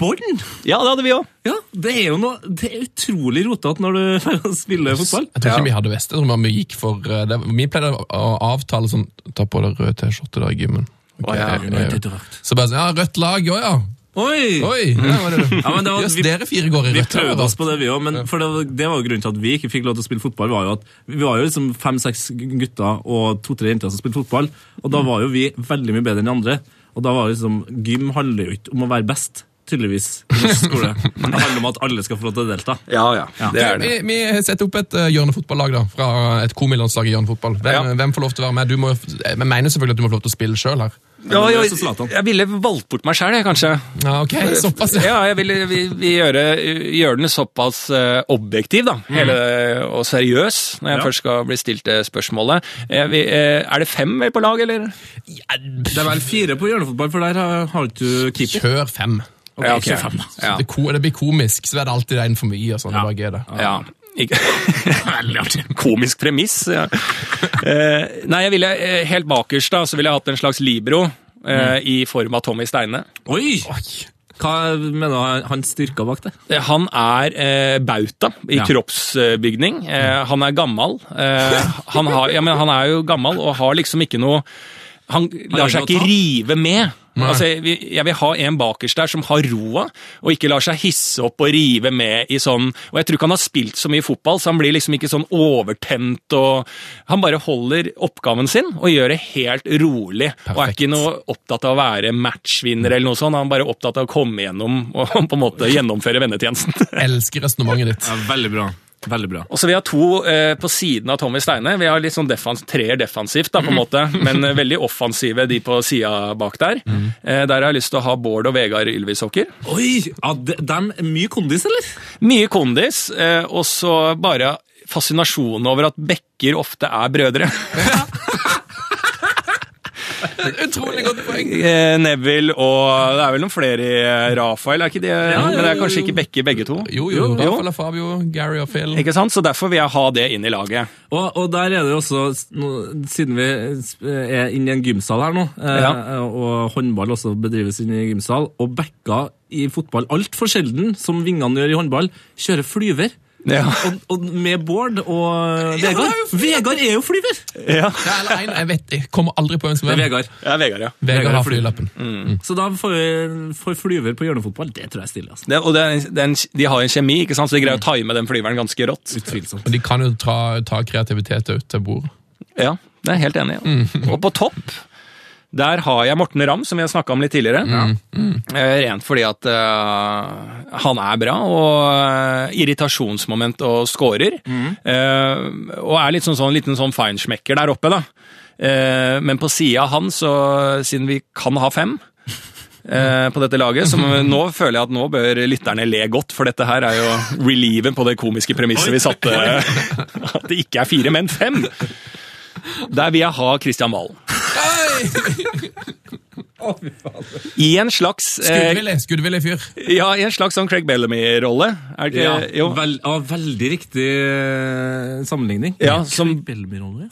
bånd. Ja, det hadde vi òg. Ja, det er jo noe Det er utrolig rotete når du spiller fotball. Jeg tror ikke vi hadde vest. Jeg tror vi gikk for eh, det, Vi pleide å avtale sånn Ta på deg rød T-skjorte i gymmen. Okay, Å, ja. eh, Så bare sånn Ja, rødt lag, å ja. Oi! Oi! Ja, var det, Ja, men det var- Jøss, vi- dere fire går i Vi prøvde oss på det, vi òg, men for det, var- det var jo grunnen til at vi ikke fikk lov til å spille fotball. var jo at Vi var jo liksom fem-seks gutter og to-tre jenter som spilte fotball, og da var jo vi veldig mye bedre enn de andre. Og da var jo liksom Gym handler jo ikke om å være best, tydeligvis, i norsk skole. Det handler om at alle skal få lov til å delta. Ja, ja. Det er det. Vi, vi setter opp et uh, hjørnefotballag da, fra et komilandslag i hjørnefotball. Hvem, Ja. hvem får lov til å være med? Du må, jeg mener selvfølgelig at du må få lov til å spille sjøl her. Ja, jeg, jeg ville valgt bort meg sjøl, kanskje. Ja, ok, såpass. Ja. Ja, jeg ville vi, vi gjøre, gjøre den såpass eh, objektiv da, hele, og seriøs, når jeg Ja. først skal bli stilt det spørsmålet. Er, vi, eh, er det fem på lag, eller? Det er vel fire på hjørnefotball, for der har, har du keeper. Kjør fem. Ok, Ja, okay. da. Ja. Det, ko, det blir komisk, så er det alltid en for mye. og sånn. Ja. det bare. Ja. Veldig artig. Komisk premiss. Ja. Eh, nei, jeg ville eh, helt bakerst da, så ville jeg hatt en slags libro eh, i form av Tommy Steine. Oi! Hva mener du Han styrker bak det? Eh, Han er eh, bauta i Ja. kroppsbygning. Eh, han er gammel. Eh, han, har, ja, men han er jo gammel og har liksom ikke noe Han lar seg ikke rive med. Altså, jeg vil ha en bakerst der som har roa, og ikke lar seg hisse opp og rive med i sånn Og jeg tror ikke han har spilt så mye fotball, så han blir liksom ikke sånn overtent og Han bare holder oppgaven sin og gjør det helt rolig. Og er ikke noe opptatt av å være matchvinner eller noe sånt. Han er bare opptatt av å komme gjennom og på en måte gjennomføre vennetjenesten. Elsker resonnementet ditt. Ja, veldig bra. Veldig bra. Og så Vi har to eh, på siden av Tommy Steine. Vi har litt sånn defans, treer defensivt, da, på en måte, men eh, veldig offensive de på sida bak der. Eh, der har jeg lyst til å ha Bård og Vegard Ylvisåker. Oi! Ja, de, er mye kondis, eller? Mye kondis, eh, og så bare fascinasjonen over at bekker ofte er brødre. Utrolig godt poeng. Eh, Neville og Det er vel noen flere i eh, Rafael, er ikke det? Men det er kanskje ikke bekker begge to? Jo, jo. Rafael og Fabio, Gary og Phil. Ikke sant? Så derfor vil jeg ha det inn i laget. Og, og der er det jo også, siden vi er inne i en gymsal her nå, eh, Ja. og håndball også bedrives inne i gymsal, og Bekka i fotball altfor sjelden, som vingene gjør i håndball, kjører flyver. Ja. Og, og med Bård og Vegard. Vegard er jo flyver! Ja, Ja, eller en, jeg vet, jeg kommer aldri på hvem som Det er Vegard. ja Vegard, ja. Vegard har fly. flylappen. Så da får vi får flyver på hjørnefotball. Det tror jeg er stille. altså. Det, og det, det en, de har en kjemi, ikke sant? så de greier å time den flyveren ganske rått. Utvilsomt. Og de kan jo ta, ta kreativitet ut til bordet. Ja, det er jeg helt enig i. Ja. Og på topp, der har jeg Morten Ramm, som vi har snakka om litt tidligere. Eh, Rent fordi at uh, han er bra, og uh, irritasjonsmoment og scorer. Eh, og er litt sånn, sånn liten sånn feinschmecker der oppe, da. Men på sida av han, så siden vi kan ha fem på dette laget, så nå føler jeg at nå bør lytterne le godt, for dette her er jo relieven på det komiske premisset vi satte. At det ikke er fire, men fem. Der vil jeg ha Christian Valen. I en slags eh, Skuddvillig, fyr. Ja, i en slags sånn Craig Bellamy-rolle. Det Ja, vel, ja, veldig riktig eh, sammenligning. Ja, som-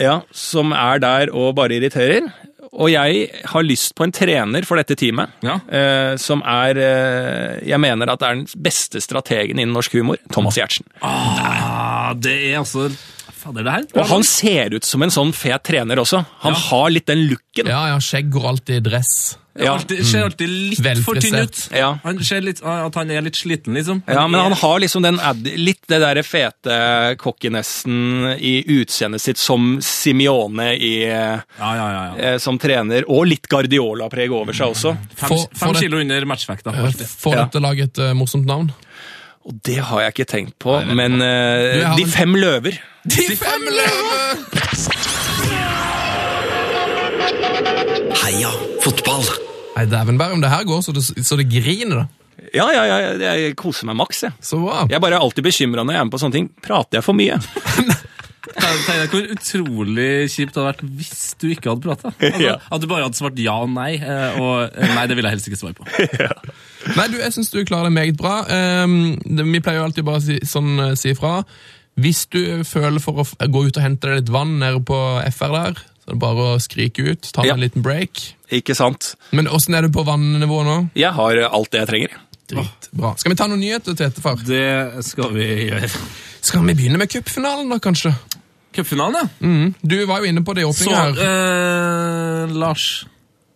Ja, som er der og bare irriterer. Og jeg har lyst på en trener for dette teamet, Ja. eh, som er eh, Jeg mener at det er den beste strategen innen norsk humor. Thomas Giertsen. Ah, det er altså Fader, det her Og han ser ut som en sånn fet trener også. Han Ja. har litt den looken. Ja, ja, skjegg går alltid i dress. Ja. alltid, ser alltid litt for tynn ut. Ja. Han ser litt, At han er litt sliten, liksom. Ja, men er- han har liksom den ad, litt det der fete cockinessen i utseendet sitt som Simione i, eh, Ja, ja, ja. ja. eh, som trener, og litt Guardiola-preg over seg også. Fem, For- fem for det- kilo under matchvekta. alltid. Får Ja. dette laget et eh, morsomt navn? Og det har jeg ikke tenkt på, men eh, jeg har De en- fem løver. De fem løver! Heia fotball! Nei, dæven bære, om det her går så det, så det griner, da. Ja, ja, ja, jeg koser meg maks, jeg. Så bra. Jeg er bare alltid bekymra når jeg er med på sånne ting. Prater jeg for mye? Tenk tenk deg hvor utrolig kjipt det hadde vært hvis du ikke hadde prata. Altså, Ja. At du bare hadde svart ja og nei. eh, Og eh, nei, det ville jeg helst ikke svare på. Nei, du, jeg syns du klarer det meget bra. Ehm, det, vi pleier jo alltid bare å si, sånn, eh, si ifra. Hvis du føler for å gå ut og hente deg litt vann nede på FR der, så er det bare å skrike ut. Ta Ja. en liten break. Ikke sant? Men åssen er du på vannivå nå? Jeg har eh, alt det jeg trenger. Dritbra. Skal vi ta noen nyheter, Tete, far? Det skal vi gjøre. Skal vi begynne med cupfinalen, da, kanskje? Cupfinalen, ja. Mm. Du var jo inne på det i åpningen åpninga her. eh, Lars.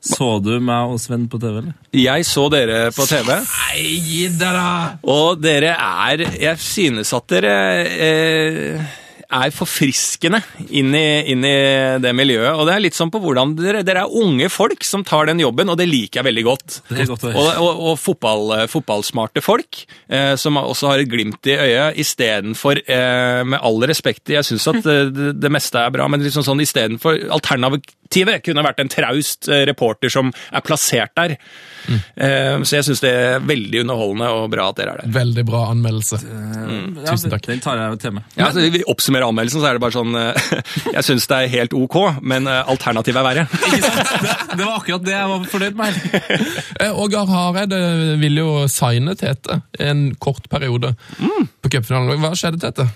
Så du meg og Sven på TV, eller? Jeg så dere på TV, Nei, gi dere! og dere er Jeg synes at dere eh, er forfriskende inn i, inn i det miljøet. Og det er litt sånn på hvordan dere, dere er unge folk som tar den jobben, og det liker jeg veldig godt. Det er godt. Og, og, og fotball, fotballsmarte folk, eh, som også har et glimt i øyet, istedenfor eh, Med all respekt, jeg syns at eh, det, det meste er bra, men liksom sånn istedenfor Alternativet kunne vært en traust eh, reporter som er plassert der. Mm. så jeg syns det er veldig underholdende og bra at dere er der. Veldig bra anmeldelse. Mm. Tusen takk. Den tar jeg til meg. Ja, altså, vi oppsummerer anmeldelsen, så er det bare sånn eh, Jeg syns det er helt ok, men eh, alternativet er verre. Ikke sant? Det, det var akkurat det jeg var fornøyd med. Eh, Ågar Hareide ville jo signe Tete en kort periode på cupfinalen. Hva skjedde, Tete?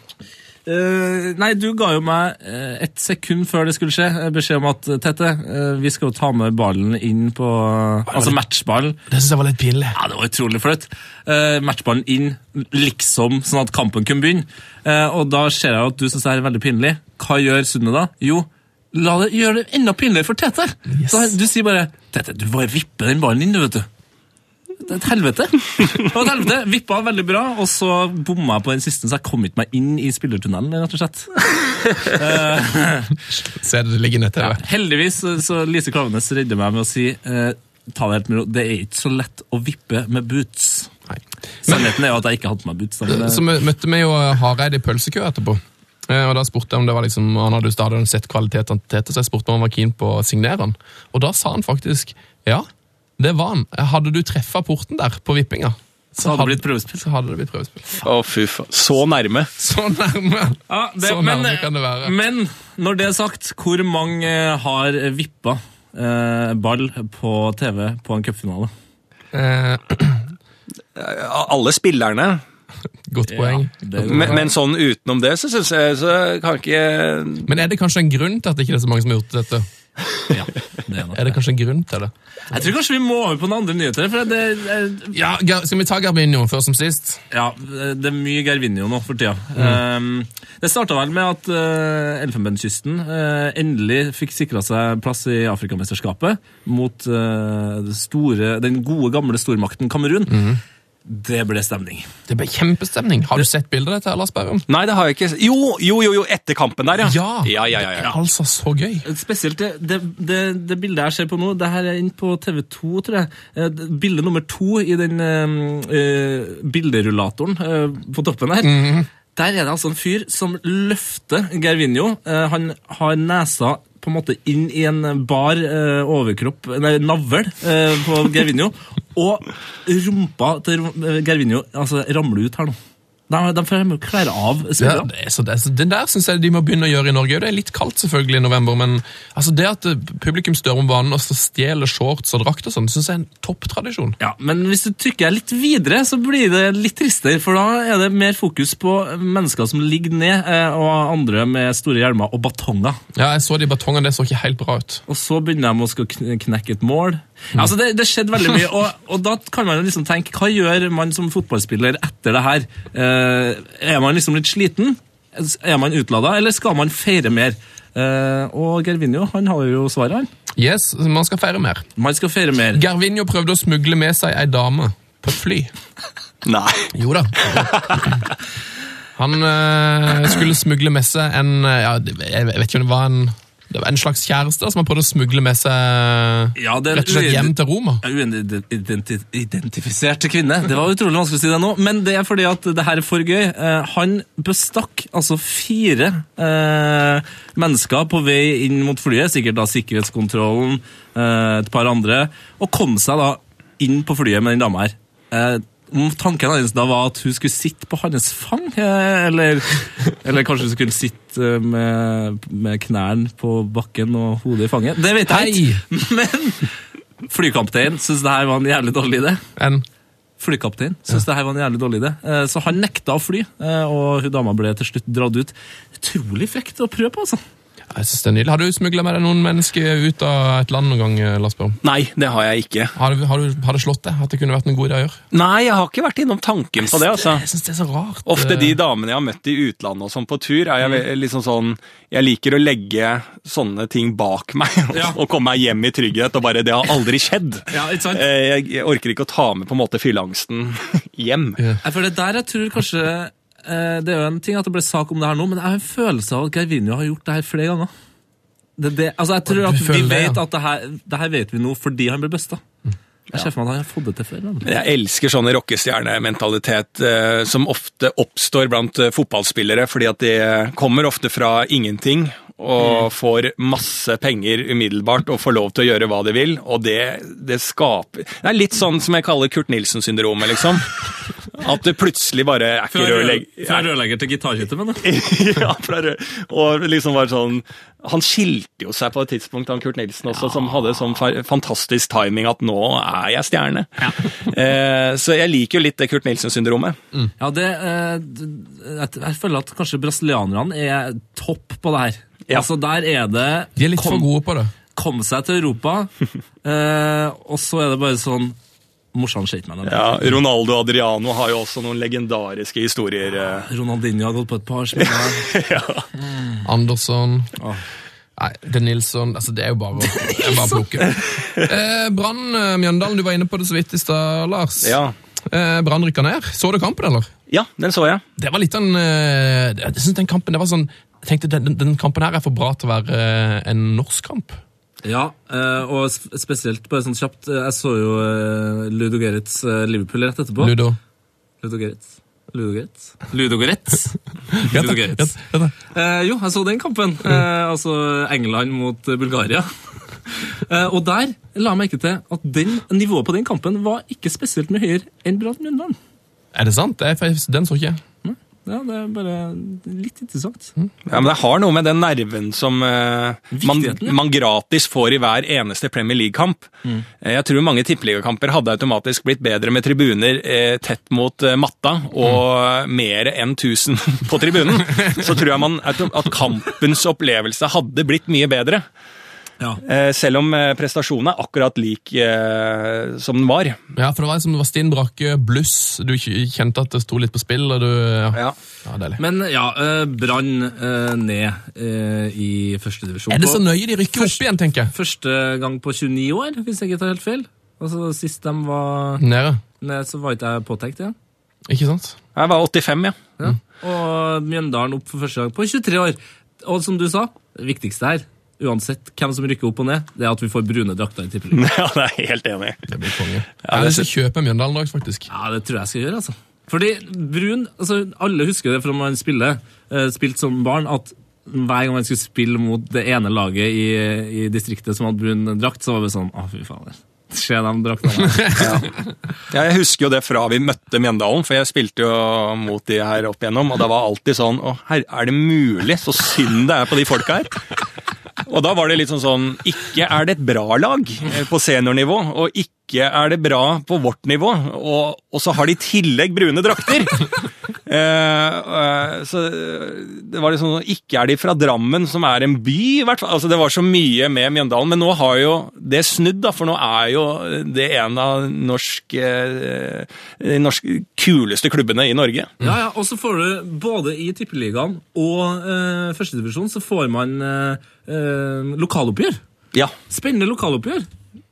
Eh, nei, du ga jo meg uh, et sekund før det skulle skje, eh, beskjed om at Tette, uh, vi skal jo ta med ballen inn på Altså matchballen. Det syns jeg var litt pinlig. Ja, det var utrolig flaut. Uh, matchballen inn, liksom, sånn at kampen kunne begynne. Og da ser jeg at du syns det er veldig pinlig. Hva gjør Sunne da? Jo, la det gjøre det enda pinligere for Tete. Yes. Så du sier bare Tete, du bare vipper den ballen inn, du, vet du. Det et helvete. Det var et helvete. Vippa veldig bra, og så bomma jeg på den siste, så jeg kom ikke meg inn i spillertunnelen, rett og slett. Se det ligger nett Ja, heldigvis så- Lise Klavenes redder meg med å si eh, ta det helt med ro. Det er ikke så lett å vippe med boots. Nei. Sannheten er jo at jeg ikke hadde på meg boots. Det- Så møtte vi jo Hareide i pølsekø etterpå. Eh, Og da spurte jeg om det var liksom, Han hadde jo stadig sett kvalitetene til Tete, så jeg spurte om han var keen på å signere han. Og da sa han faktisk ja, det var han. Hadde du treffa porten der på vippinga, Så hadde. Så hadde det blitt prøvespill. Å, fy faen. Så nærme. Så nærme! Ja, det, Så men, kan det være. men når det er sagt, hvor mange har vippa eh, ball på TV på en cupfinale? Eh, Alle spillerne. godt poeng. Ja, Men, men sånn utenom det, så syns jeg så kan ikke Men er det kanskje en grunn til at det ikke er så mange som har gjort dette? Ja, det er nok Er det kanskje en grunn til det? Jeg tror kanskje vi må over på noen andre nyheter. For det, er... Ja, Skal vi ta Garbinho først som sist? ja, det er mye Gervinho nå for tida. Um, det starta vel med at uh, Elfenbenskysten eh, endelig fikk sikra seg plass i Afrikamesterskapet mot eh, store, den gode, gamle stormakten Kamerun. Det ble stemning. Det ble kjempestemning. Har du sett bildet dette, Lars Berrum? Nei, det har jeg ikke Jo, jo, jo, jo etter kampen der, ja. Ja. ja, ja, ja, ja. Altså, så gøy. Spesielt det, det, det, det bildet jeg ser på nå, det her er inne på TV2, tror jeg. Eh, Bilde nummer to i den eh, eh, bilderullatoren uh, på toppen her. Der er det altså en fyr som løfter Gervinho. Uh, han har nesa på en måte inn i en bar eh, overkropp, nei, navl, eh, på Gervinho, og rumpa til eh, Gervinho altså, ramler ut her nå. De, de får jo klær av Ja, det er så, det så, den der syns jeg de må begynne å gjøre i Norge. Det er litt kaldt selvfølgelig i november, men altså det at publikum publikum størmer banen og så stjeler shorts og drakt og sånn, syns jeg er en topptradisjon. Ja, men hvis du trykker litt videre, så blir det litt tristere, for da er det mer fokus på mennesker som ligger ned, eh, og andre med store hjelmer og batonger. Ja, jeg så de batongene, det så ikke helt bra ut. Og så begynner de å knekke et mål. Altså det, det skjedde veldig mye, og, og da kan man liksom tenke, hva gjør man som fotballspiller etter det her? Eh, er man liksom litt sliten? Er man utlada, eller skal man feire mer? Eh, og Gervinho, han har jo svaret, han. Yes, man skal feire mer. Man skal feire mer. Gervinho prøvde å smugle med seg ei dame på et fly. Nei. Jo da. Han eh, skulle smugle med seg en eh, ja, Jeg vet ikke om det var en det var en slags kjæreste som har prøvd å smugle med seg Ja, rett og slett hjem til Roma. Uidentifiserte kvinne. Det var utrolig vanskelig å si det nå, men det er fordi at det her er for gøy. Eh, han bestakk altså fire eh, mennesker på vei inn mot flyet, sikkert da sikkerhetskontrollen, eh, et par andre, og kom seg da inn på flyet med den dama her. Eh, om tanken hans da var at hun skulle sitte på hans fang, eh, eller, eller kanskje hun skulle sitte eh, med, med knærne på bakken og hodet i fanget. Det vet jeg ikke. Men flykapteinen syns det her var en jævlig dårlig idé. En, Flykaptein syns det her var en jævlig dårlig idé. Eh, Så han nekta å fly, og hun dama ble til slutt dratt ut. Utrolig frekt å prøve på, altså. Jeg synes det er nydelig. Har du smugla med deg noen mennesker ut av et land noen gang, eh, Lars Berrum? Nei, det har jeg ikke. Har, du- har, du- har det slått deg at det kunne vært en god idé å gjøre? Nei, jeg har ikke vært innom tanken på det, altså. Jeg synes det er så rart. Ofte eh, de damene jeg har møtt i utlandet og sånn på tur, er jeg ve- liksom sånn Jeg liker å legge sånne ting bak meg Ja. og komme meg hjem i trygghet og bare Det har aldri skjedd. Ja, ikke sant? Eh, Jeg, jeg orker ikke å ta med på en måte fylleangsten hjem. Ja. Nei, For det der jeg tror kanskje eh, Det er jo en ting at det ble sak om det her nå, men jeg har en følelse av at Gervinho har gjort det her flere ganger. Det, det, altså jeg tror at Vi det, vet ja. at det her, det her vet vi nå fordi han ble busta. Jeg ser for meg at han har fått det til før. han. Jeg elsker sånn rockestjernementalitet eh, som ofte oppstår blant eh, fotballspillere, fordi at de kommer ofte fra ingenting og får masse penger umiddelbart og får lov til å gjøre hva de vil, og det, det skaper Det er litt sånn som jeg kaller Kurt Nilsen-syndromet, liksom. At det plutselig bare er ikke rørlegger... fra rørlegger til gitarhytte, men da. ja, fra er- og liksom bare sånn Han skilte jo seg på et tidspunkt, han Kurt Nilsen også, som hadde sånn fa- fantastisk timing at nå er jeg stjerne. Eh, så jeg liker jo litt det Kurt Nilsen-syndromet. Ja, det, eh, jeg, jeg føler at kanskje brasilianerne er topp på det her. Ja. Altså, Der er det De er litt for gode på det. kom seg til Europa, eh, og så er det bare sånn Morsan skøyt meg. Ja, Ronaldo Adriano har jo også noen legendariske historier. eh. Ronaldinho har gått på et par smeller. Andersson Oh. Nei, det Nilsson altså Det er jo bare, å- bare plukke. Eh, Brann eh, Mjøndalen, du var inne på det så vidt i stad, Lars. Ja. Eh, Brann rykka ned. Så du kampen, eller? ja, den så jeg. Det var litt en eh, Jeg synes den kampen det var sånn Jeg tenkte den, den kampen her er for bra til å være eh, en norsk kamp. Ja, eh, og spesielt bare sånn kjapt eh, Jeg så jo Ludo Gerrits Liverpool rett etterpå. Ludo. Ludo Gerrits. Ludo Gerrits? Ludo Gerrits? Ludo Gerrits. Eh, jo, jeg så den kampen. Eh, altså England mot Bulgaria. Eh, og der la jeg merke til at den, nivået på den kampen var ikke spesielt mye høyere enn Brann Lundland. Er det sant? Den så ikke jeg. Ja, det er bare litt interessant. Ja, men Det har noe med den nerven som uh, man, man gratis får i hver eneste Premier League-kamp. Mm. Eh, Jeg tror mange tippeligakamper hadde automatisk blitt bedre med tribuner eh, tett mot eh, matta og Mm. mer enn 1000 på tribunen. Så tror jeg man, at kampens opplevelse hadde blitt mye bedre. Ja. Eh, Selv om eh, prestasjonen er akkurat lik eh, som den var. Ja, for det var som det var stinn brakke, bluss. Du kjente at det sto litt på spill, og du Ja, Ja. ja deilig. Men ja, eh, Brann eh, ned I i førstedivisjon. Er det så nøye de rykker opp igjen, tenker jeg? Første gang på 29 år, hvis jeg ikke tar helt feil. Altså, Sist de var Nede. ned, så var ikke jeg påtenkt igjen. Ikke sant? Jeg var 85, ja. Ja. Og Mjøndalen opp for første gang på 23 år. Og som du sa, det viktigste her, uansett hvem som rykker opp og ned, det er at vi får brune drakter i tippeligaen. Ja, det er jeg helt enig i. Det blir konge. Ja, jeg til kjøpe en Mjøndalen-drakt, faktisk. Ja, det tror jeg skal gjøre, altså. Fordi brun altså Alle husker det fra man spiller, eh, spilt som barn, at hver gang man skulle spille mot det ene laget i, i distriktet som hadde brun drakt, så var det sånn Å, fy faen. Se de draktene. Ja, jeg husker jo det fra vi møtte Mjøndalen, for jeg spilte jo mot de her opp igjennom, og det var alltid sånn Å, her, er det mulig? Så synd det er på de folka her. Og da var det litt sånn sånn Ikke er det et bra lag eh, på seniornivå, og ikke er det bra på vårt nivå, og, og så har de i tillegg brune drakter! Eh, eh, så det var liksom sånn Ikke er de fra Drammen, som er en by, i hvert fall. Altså, det var så mye med Mjøndalen, men nå har jo det snudd, da, for nå er jo det en av norsk, eh, de norske kuleste klubbene i Norge. Ja, ja, og så får du både i Tippeligaen og eh, førstedivisjon så får man eh, eh, lokaloppgjør. Ja. Spennende lokaloppgjør.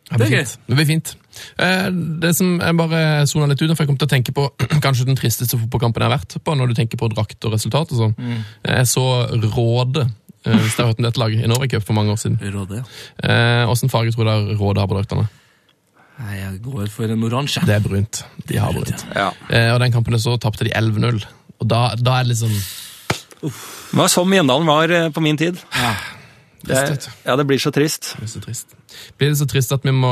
Det det blir fint. Det blir fint. Eh, Det som jeg bare sona litt ut, for jeg kom til å tenke på kanskje den tristeste fotballkampen jeg har vært på, når du tenker på drakt og resultat og sånn. Jeg så Råde, eh, hvis dere har hørt om dette laget, i Norway Cup for mange år siden. Råde, ja. Eh, Åssen farge tror dere Råde har på draktene? Nei, jeg går for en oransje. Det er brunt. De har brunt. ja. Eh, Og den kampen så tapte de 11-0. Og da, da er det liksom Det var sånn Mjøndalen var eh, på min tid. Det, ja, det blir så trist. det blir, så trist. Blir det så trist at vi må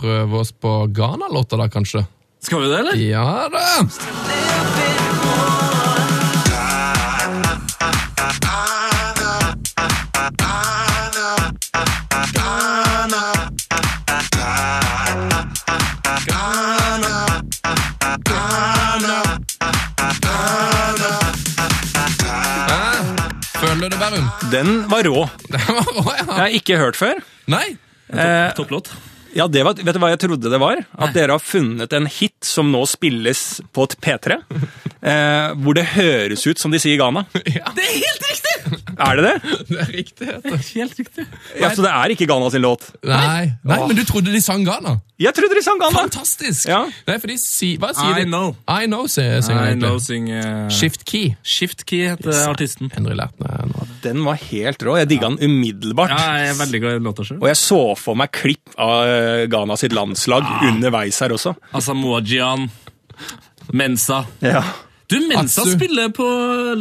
prøve oss på Ghana-låta, da, kanskje? Skal vi det, eller? Ja da! Den det, Bærum? Den var rå. ja. var Jeg har ikke hørt før. Nei? Topp, Topplåt. Ja, det var, Vet du hva jeg trodde det var? At dere har funnet en hit som nå spilles på et P3. Eh, hvor det høres ut som de sier Ghana. Ja, Det er helt riktig! Er det det? det er riktig. vet du. Helt riktig. Ja, Så det er ikke Ghana sin låt? Nei, nei, men du trodde de sang Ghana? Jeg trodde de sang Ghana! Fantastisk! Ja. Nei, for de si, Hva sier I de? know. I know, sier synger I de know egentlig. sing uh, Shift key. Shift Key heter artisten. Henry lært meg nå. Den var helt rå. Jeg digga den umiddelbart. Ja, jeg er veldig glad i låta selv. Og jeg så for meg klipp av eh, Ghana sitt landslag underveis her også. Altså Moajian, Mensa. Ja. Du, Mensa Atsu. spiller på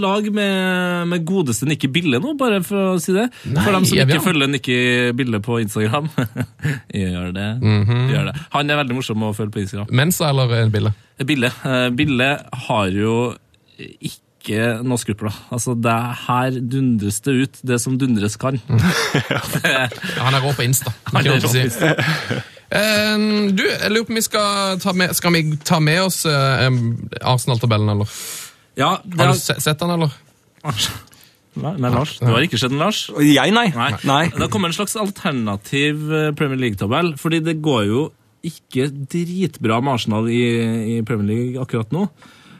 lag med, med godeste Nikki Bille nå, bare for å si det. Nei, for dem som ikke følger Nikki Bille på Instagram. gjør, det. Mhm. gjør det. Han er veldig morsom å følge på Instagram. Mensa eller bille? Bille, eh, Bille har jo ikke noe skrupler. Altså, det her dundres det ut, det som dundres kan. Han er rå på Insta. Han er rå på Insta. Eh, du, jeg lurer på om vi skal ta med, skal vi ta med oss uh, Arsenal-tabellen, eller? Ja, det Har har... du sett den, eller? Nei, nei, Lars. Du har ikke sett den, Lars? Jeg, nei. Nei. nei. Det kommer en slags alternativ eh, Premier League-tabell, fordi det går jo ikke dritbra med Arsenal i, i Premier League akkurat nå.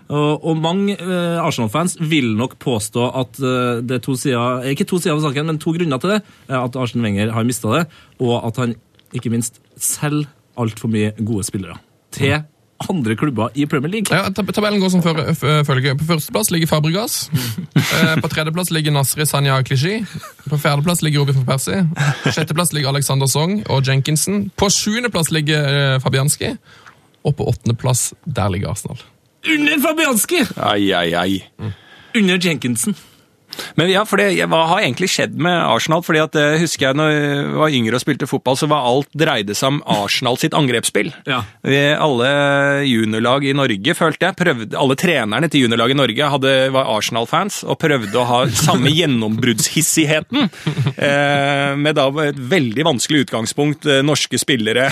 Og, og mange eh, Arsenal-fans vil nok påstå at eh, det er to sider, eh, ikke to sider av saken, men to grunner til det. At Arsen Wenger har mista det, og at han ikke minst selger altfor mye gode spillere til andre klubber i Premier League. Ja, tabellen går som følger. På førsteplass ligger Fabregas. Eh, på tredjeplass ligger Nasri Sanya Klishi. På fjerdeplass ligger Robin van Persie. På sjetteplass ligger Alexander Song og Jenkinson. På sjuendeplass ligger Fabianski. Og på åttendeplass, der ligger Arsenal. Under Fabianski! Ai, ai, ai. Under Jenkinson. Men ja, for det, hva har egentlig skjedd med Arsenal? Fordi at det husker jeg når jeg var yngre og spilte fotball, så var alt dreide seg om Arsenal sitt angrepsspill. Ja. Vi, alle juniorlag i Norge, følte jeg, prøvde, alle trenerne til juniorlag i Norge hadde, var Arsenal-fans og prøvde å ha samme gjennombruddshissigheten. Eh, med da et veldig vanskelig utgangspunkt, eh, norske spillere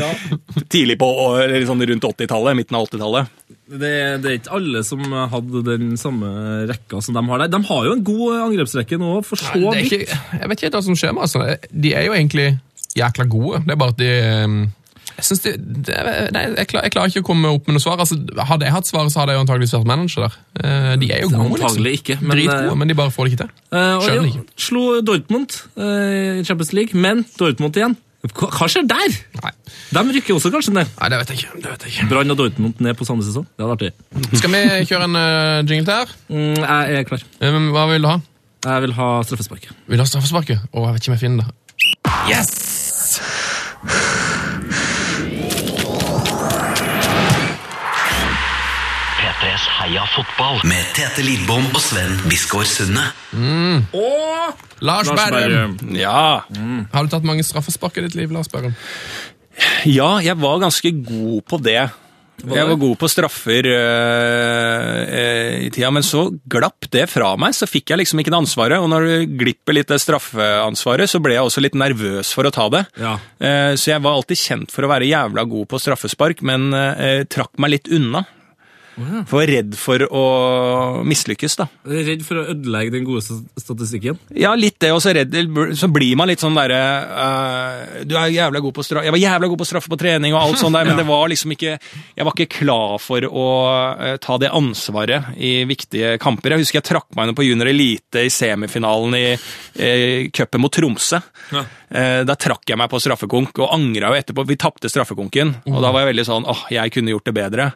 tidlig på, eller sånn rundt 80-tallet, midten av 80-tallet. Det, det er ikke alle som hadde den samme rekka som de har der. De har jo en god angrepsrekke nå, for så vidt. jeg vet ikke hva som skjer med altså. De er jo egentlig jækla gode. Det er bare at de eh, jeg, synes de, det, nei, jeg, klar, jeg klarer ikke å komme opp med noe svar. Altså, hadde jeg hatt svaret, så hadde jeg jo antageligvis vært manager der. Eh, De er jo gode, liksom. Ikke, men, Dritgode, eh, men de bare får det ikke til. Eh, Skjønner jo, ikke. Slo Dortmund i Champions League, men Dortmund igjen. Hva, skjer der? Nei. De rykker også kanskje ned. nei, det vet jeg ikke. Det vet jeg ikke. Brann og Dortmund ned på samme sesong. Det hadde vært artig. Skal vi kjøre en uh, jingle til her? Mm, jeg er klar. Eh, hva vil du ha? Jeg vil ha straffesparket. Vil du ha straffesparket? Å, jeg vet ikke om jeg finner det. Yes! Heia fotball med Tete Lidbom og Sven Biskår Sunde. Lars, Lars Berrum. Ja. Mm. Har du tatt mange straffespark i ditt liv, Lars Berrum? ja, jeg var ganske god på det. Jeg var god på straffer øh, øh, i tida, men så glapp det fra meg. Så fikk jeg liksom ikke det ansvaret. Og når du glipper litt det straffeansvaret, så ble jeg også litt nervøs for å ta det. Ja. Eh, Så jeg var alltid kjent for å være jævla god på straffespark, men eh, trakk meg litt unna. For jeg var redd for å mislykkes, da. Redd for å ødelegge den gode statistikken. Ja, litt det, og så, redd, så blir man litt sånn derre uh, Du er jævla god på Jeg var jævla god på straffe på trening og alt sånt der, men det var liksom ikke Jeg var ikke klar for å uh, ta det ansvaret i viktige kamper. Jeg husker jeg trakk meg inn på junior elite i semifinalen i uh, cupen mot Tromsø. Ja. Eh, Da trakk jeg meg på straffekonk og angra jo etterpå. Vi tapte straffekonken, og da var jeg veldig sånn åh, jeg kunne gjort det bedre.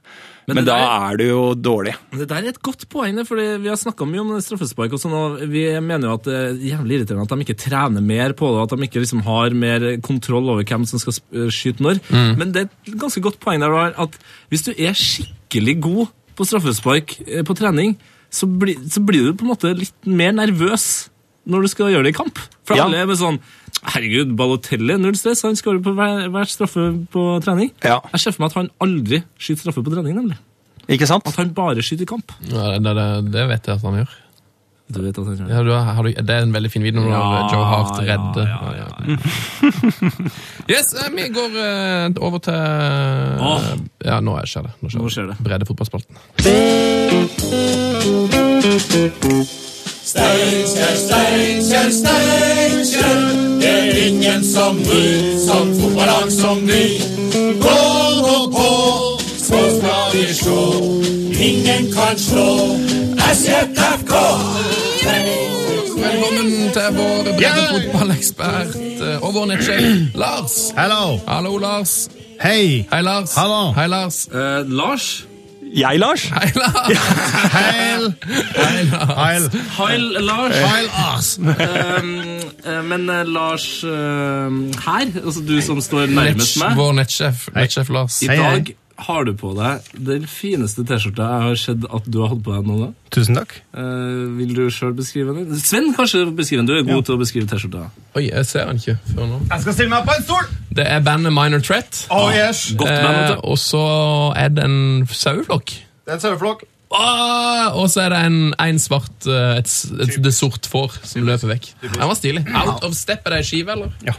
Men, det da der- er du jo dårlig. Det der er et godt poeng, for vi har snakka mye om straffespark. og sånn, og Vi mener jo at det er jævlig irriterende at de ikke trener mer på det, at de ikke liksom har mer kontroll over hvem som skal skyte når. Men det er et ganske godt poeng der, at hvis du er skikkelig god på straffespark eh, på trening, så, blir- så blir du på en måte litt mer nervøs når du skal gjøre det i kamp. For Ja. alle er med sånn Herregud, Balotelli, null stress. Han skårer på hver, hver straffe på trening. Ja. Jeg ser for meg at han aldri skyter straffe på trening, nemlig. Ikke sant? At han bare skyter i kamp. Ja, det, det, det vet jeg at han gjør. Du vet at han gjør det. Ja, du, har, du, det er en veldig fin video når Ja, Joe Hart redder. ja, Ja, ja. yes, eh, vi går uh, over til Åh. Ja, nå skjer det. Nå skjer Nå skjer det. Bredde fotballspalten. Steinkjer, Steinkjer, Steinkjer. Ingen som vi, som fotballag som ny. Gå nå på, så skal vi slå. Ingen kan slå SJFK. Velkommen til vår bredde fotballekspert eh, og vår nettsjef Lars. Hello. Hallo, Lars. Hei. Hei, Lars. Hallo. Hei, Lars. Uh, Lars? Jeg, Lars? Hei, Lars. Heil. Heil. Heil, Lars. Heil ass. Um, eh, men eh, Lars uh, her, altså du som står nærmest meg, Vår nettsjef, nettsjef Lars. i Hei, hei. dag har du på deg den fineste T-skjorta jeg har sett at du har hatt på deg noen gang. Tusen takk. Eh, vil du sjøl beskrive den? Sven, kanskje beskrive den. Du er god til å beskrive T-skjorta. Oi, jeg ser han ikke før nå. Jeg skal stille meg på en stol. Det er bandet Minor Threat. Oh yes. Godt band, Eh, og så er det en saueflokk. Det er en saueflokk. Åh, og så er det en, en svart eh, et, et, det sort får som løper vekk. Den var stilig. Out of step, er det ei skive, eller? Ja.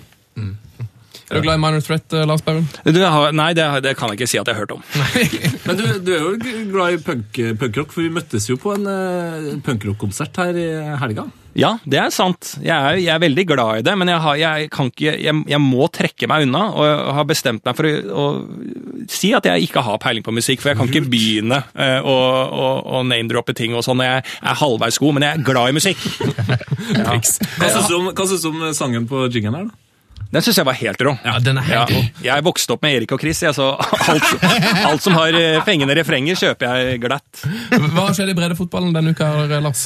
Er du glad i Minor Threat, eh, Lars har, nei, det, det kan jeg ikke si at jeg har hørt om. Men du, du er jo glad i punk, punkrock, for vi møttes jo på en uh, punkrockkonsert her i helga. Ja, det er sant. Jeg er, jeg er veldig glad i det, men jeg, har, jeg, kan ikke, jeg, jeg må trekke meg unna. Og jeg har bestemt meg for å, å si at jeg ikke har peiling på musikk, for jeg kan ikke begynne eh, å, å, å name-droppe ting og sånn jeg er halvveis god, men jeg er glad i musikk. ja. Hva syns du om sangen på jingen her, da? Den syns jeg var helt rå. Ja, den er Ja, helt rå. jeg vokste opp med Erik og Chris, jeg, så alt, alt som har eh, fengende refrenger, kjøper jeg glatt. Hva har skjedd i breddefotballen denne uka, eh, Lars?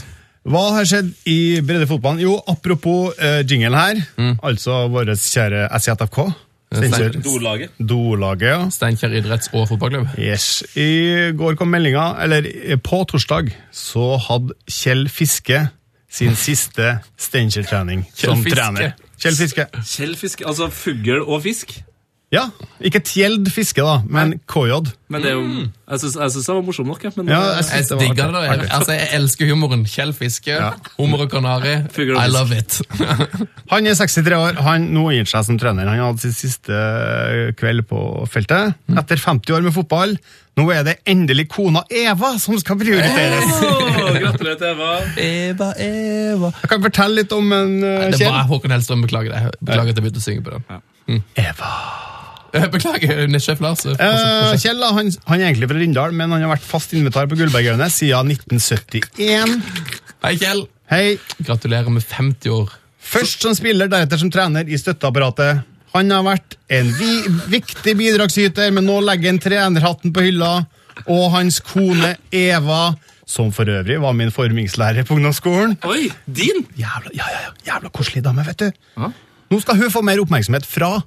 Hva har skjedd i breddefotballen? Jo, apropos uh, jinglen her, Mm. altså vår kjære SJFK. Dorlaget. Dorlaget, ja. Steinkjer idretts- og fotballklubb. Yes. I går kom meldinga, eller eh, på torsdag, så hadde Kjell Fiske sin siste Steinkjer-trening som Fiske. trener. Kjell Fiske. Kjell Fiske, altså fugl og fisk. Ja, ikke Tjeld Fiske, da, men KJ. Men det er jo Jeg syns jeg syns det var morsom nok. Men Ja, jeg Jeg synes det var digger det. da. Altså, jeg elsker humoren. Kjell Fiske, Ja. hummer og kanari. I love it. Han er 63 år, han nå gir seg som trener. Han hadde sin siste eh, kveld på feltet. Etter 50 år med fotball. Nå er det endelig kona Eva som skal prioriteres. Åh, gratulerer til Eva. Eva, Eva Jeg kan fortelle litt om en uh, Det Kjell. var Håkon Hellstrøm. Beklager det. Beklager at jeg begynte å synge på den. Eva. Eh, Beklager, nettsjef Lars. Eh, Kjell han, han er egentlig fra Rindal, men han har vært fast invitar på Gullbergøyene siden 1971. Hei, Kjell. Hei. Gratulerer med 50 år. Først som spiller, deretter som trener i støtteapparatet. Han har vært en vi viktig bidragsyter, men nå legger han trenerhatten på hylla. Og hans kone Eva, som for øvrig var min formingslærer på ungdomsskolen. Oi, din! Jævla, ja, ja, ja, jævla koselig dame, vet du. Nå skal hun få mer oppmerksomhet fra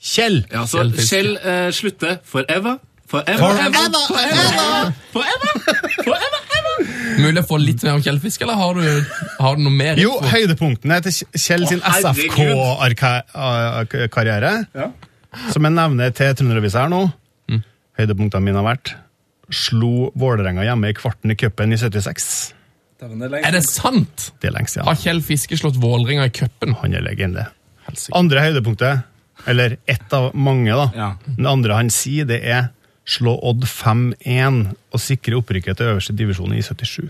Kjell. Ja, så Kjell Kjell eh, slutter for Eva, Forever, ever, forever, forever, forever, ever. Mulig å få litt mer om Kjell Fisk, eller har du, har du noe mer? Jo, høydepunktene til Kjell sin SFK-karriere, som jeg nevner til Trønderavisa her nå. Høydepunktene mine har vært Slo Vålerenga hjemme i kvarten i cupen i 76. Det er Er det sant? Det er lengst ja. Har. Kjell Fiske slått Vålerenga i cupen? Han er legende. Helsike. Andre høydepunktet, eller ett av mange, da. Ja. Det andre han sier, det er slå Odd 5-1 og sikre opprykket til øverste divisjon i 77.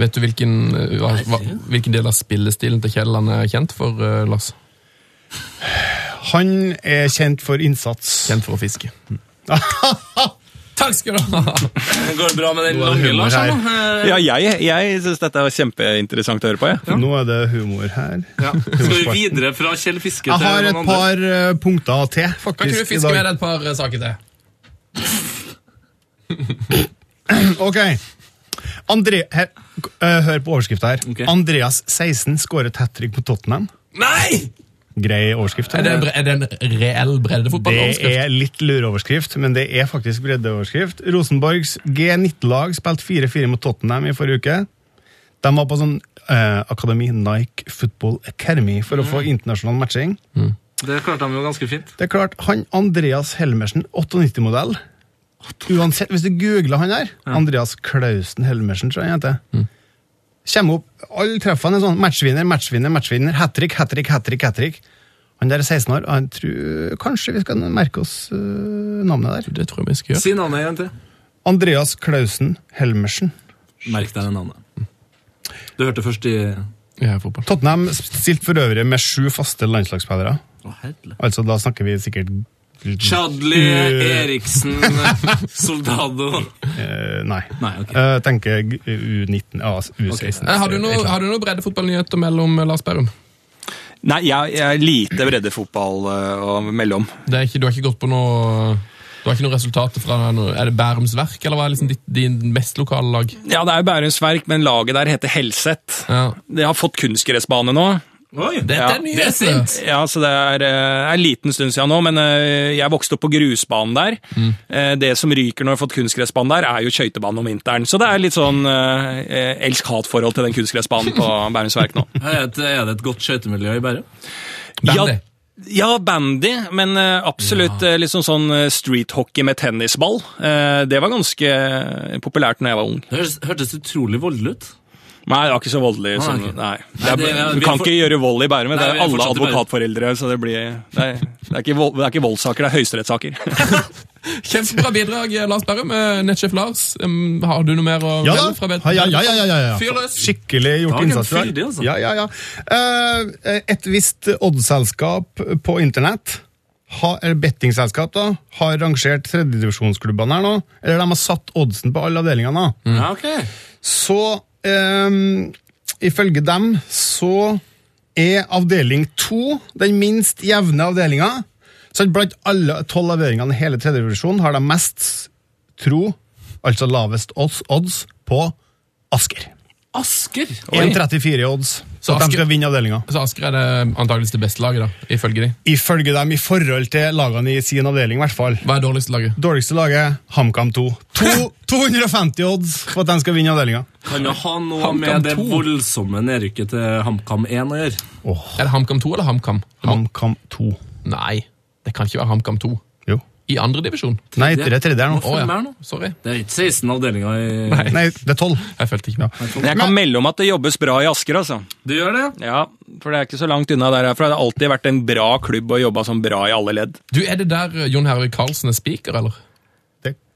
Vet du hvilken, eh, hva, hva, hvilken del av spillestilen til Kjell han er kjent for, eh, Lars? Han er kjent for innsats. Kjent for å fiske. Takk skal du ha! Går det bra med den er lange, Lars? Ja, jeg, jeg syns dette var kjempeinteressant å høre på. Ja. Nå er det humor her. Ja. Skal vi videre fra Kjell Fiske til Jeg har et andre? par eh, punkter til, Kan ikke du fiske med deg et par eh, saker til? Ok. Andre, her, eh, hør på overskrifta her. Okay. Andreas 16 skåret hat trick på Tottenham. Nei! Grei overskrift. Er det, en er det en reell Det er litt lureoverskrift, men det er faktisk breddeoverskrift. Rosenborgs G19-lag spilte 4-4 mot Tottenham i forrige uke. De var på sånn eh, akademi Nike Football Academy for å få internasjonal matching. Det klarte de jo ganske fint. Det er klart, han Andreas Helmersen, 98-modell Uansett, hvis du googler han der, Andreas Klausen Helmersen, tror jeg han heter, kommer opp, alle treffene er sånn, matchvinner, matchvinner, matchvinner, hat-trick, hat-trick, hat-trick, hat-trick. Han der er 16 år, og han tror kanskje vi skal merke oss uh, navnet der. Det tror jeg vi skal gjøre. Si navnet igjen til. Andreas Klausen Helmersen. Merk deg det navnet. Du hørte først i Ja, fotball. Tottenham stilte for øvrig med sju faste landslagsspillere. Å. Altså, da snakker vi sikkert Chadli, Uh, Eriksen, Soldado uh, Nei. Nei, okay. uh, tenker G- U19, uh, U16. Eh, Har du noe, noe breddefotballnyheter mellom eh, Lars Berrum? Nei, jeg, jeg er lite breddefotball å melde om. Det er ikke, du har ikke gått på noe Du har ikke noen resultater fra noe, Er det Bærums Verk, eller hva er liksom ditt, din mest lokale lag? Ja, det er jo Bærums Verk, men laget der heter Helset. Ja. De har fått kunstgressbane nå. Oi, Dette Ja, er det er nyheter! sint! Ja, så det er er, en liten stund siden nå, men eh, jeg vokste opp på grusbanen der. Mm. Det som ryker når du har fått kunstgressbanen der, er jo skøytebanen om vinteren. Så det er litt sånn eh, elsk-hat-forhold til den kunstgressbanen på Bærums Verk nå. Er det, et godt skøytemiljø i Bærum? Bandy. Ja, ja, bandy, men eh, absolutt ja. liksom sånn eh, street hockey med tennisball. Eh, Det var ganske eh, populært når jeg var ung. Det hørtes utrolig voldelig ut. Nei, det er ikke så voldelig. Nei, Som, ok. nei. Nei, Det er, du kan ikke gjøre vold i Bærum. Det er alle Bærum. advokatforeldre, så det blir Det er, det er, ikke, vold, det er ikke voldssaker, det er høyesterettssaker. Kjempebra bidrag, Lars Berrum. Eh, Nettsjef Lars, har du noe mer å Ja melde fra Ja, ja, ja, ja, ja, ja. Fyr løs! Skikkelig gjort Dagen innsats. fyldig, altså. Ja, ja, ja. Eh, et visst oddselskap på internett, ha, eller bettingselskap, da, har rangert tredjedivisjonsklubbene her nå. Eller de har satt oddsen på alle avdelingene. Mm. Ja, ok. Så ehm, ifølge dem så er avdeling to den minst jevne avdelinga. Så blant alle tolv avdelingene i hele tredje tredjedivisjon har de mest tro, altså lavest odds, odds på Asker. Asker? 1,34 i odds Så de Asker- skal vinne avdelinga. Så Asker er det antakeligvis det beste laget, da, ifølge de. Ifølge dem i forhold til lagene i sin avdeling, i hvert fall. Hva er dårligste laget? Dårligste laget, HamKam 2. To, 250 odds på at de skal vinne avdelinga. Kan jo ha noe HamKam med det voldsomme nedrykket til HamKam 1 å gjøre? Er det HamKam 2 eller HamKam? HamKam 2. Nei, det kan ikke være HamKam 2. I andre divisjon? Nei, det er tredje her nå. Oh, ja, sorry. Det er ikke 16 avdelinger i Nei. Nei, det er 12. Jeg følte ikke med. Men jeg kan melde om at det jobbes bra i Asker, altså. Du gjør det? Ja, For det er ikke så langt unna der herfra. Det har alltid vært en bra klubb og jobba som bra i alle ledd. Du, Er det der eh, Jon Herøy Karlsen er spiker, eller?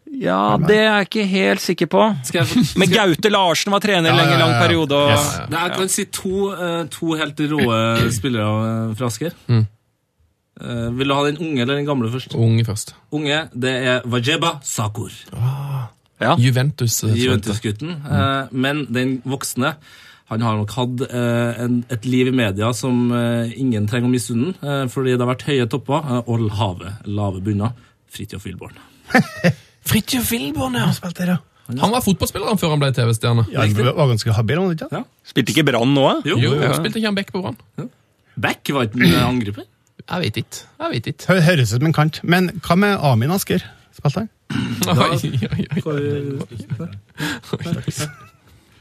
Ja, det er jeg ikke helt sikker på. Skal jeg, Skal... Men Gaute Larsen var trener Ja, ja, ja, lang ja, ja. periode. Og, Yes. Nei, jeg kan si to, eh, to helt rå spillere eh, fra Asker. Mm. Eh, vil du ha den unge eller den gamle først? Unge først. Unge, det er Wajeba Sakur. Ja. Juventus-gutten. Juventus-gutten. Eh, men den voksne han har nok hatt uh, en, et liv i media som ingen trenger å misunne, fordi det har vært høye topper og lave, lave bunner. Fridtjof Wilborn. Fridtjof Wilborn, ja. Spilte ja. Han var fotballspiller før han ble TV-stjerne. Ja, det var ganske habil, han ikke? Ja. Spilte ikke Brann nå? Jo, Jo, Jo, ja. spilte ikke han back på Brann? Beck var ikke angriper. Jeg vet ikke. Jeg vet ikke. Hø- Høres ut som en kant. Men hva med Amin Asker? Spilte han?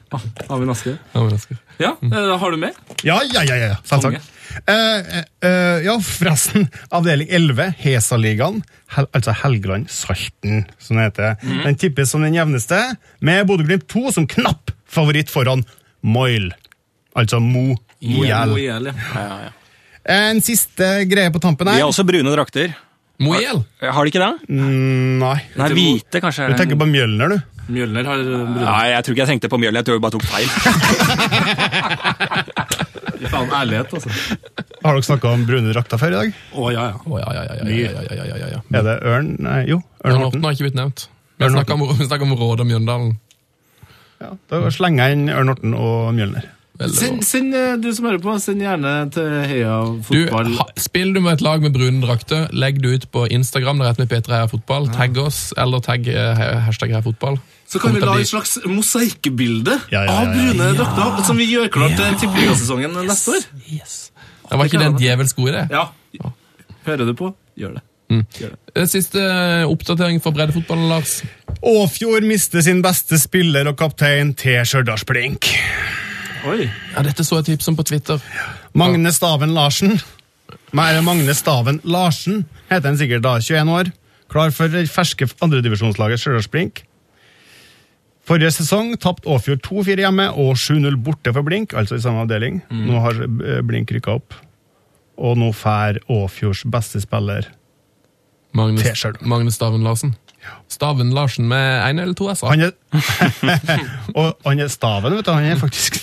Ah, Amin Asker? Ja. Ja, eh, har du mer? Ja, ja, ja, ja. selvsagt. Uh, eh, eh, ja, forresten. Avdeling 11, Hesaligaen, Hel altså Helgeland-Salten, som det heter. Den tippes som den jevneste, med Bodø-Glimt 2 som knapp favoritt foran Moil. Altså Mo Mojel. Moel, ja. Ja, ja. En siste greie på tampen her. Vi har også brune drakter. Moel? Har, har de ikke det? Mm, nei. Nei, Hvite, kanskje. Du tenker på Mjølner, du. Mjølner har eh, brune. Nei, jeg tror ikke jeg tenkte på Mjølner. Jeg tror jeg bare tok feil. Faen, ærlighet, altså. Har dere snakka om brune drakter før i dag? Å oh, ja, ja. Oh, ja, ja, ja, ja, Er det Ørn Nei, jo. Ørn Horten har ikke blitt nevnt. Vi snakker om, om Råd og Mjøndalen. Ja, Da slenger jeg inn Ørn Horten og Mjølner. Send, send, eh, du som hører på, send gjerne til Heia Du, Fotball. ha, spiller du med et lag med brune drakter, legg det ut på Instagram, Det vi P3 Heia Fotball. Tagg oss, eller tagg eh, hashtag Heia Fotball. Så kan vi la et slags mosaikkbilde Ja, ja, ja, av ja. brune drakter, som vi gjør klart til tippeligasesongen neste år. Yes. Det var ikke det en djevelsk god idé? Ja. Hører du på? Gjør det. Mm. Siste eh, oppdatering for breddefotballen, Lars. Åfjord mister sin beste spiller og kaptein til Stjørdalsblink. Oi. Ja, Dette så jeg tips om på Twitter. Magne Staven Larsen. Mer Magne Staven Larsen heter han sikkert da, 21 år. Klar for ferske andredivisjonslaget Stjørdalsblink. Forrige sesong tapte Åfjord 2-4 hjemme og 7-0 borte for Blink, altså i samme avdeling. Nå har eh, Blink rykka opp. Og nå får Åfjords beste spiller Magnus. Magnus Staven Larsen. Staven Larsen med én eller to s-er. Han er, og han er Staven, vet du. Han er faktisk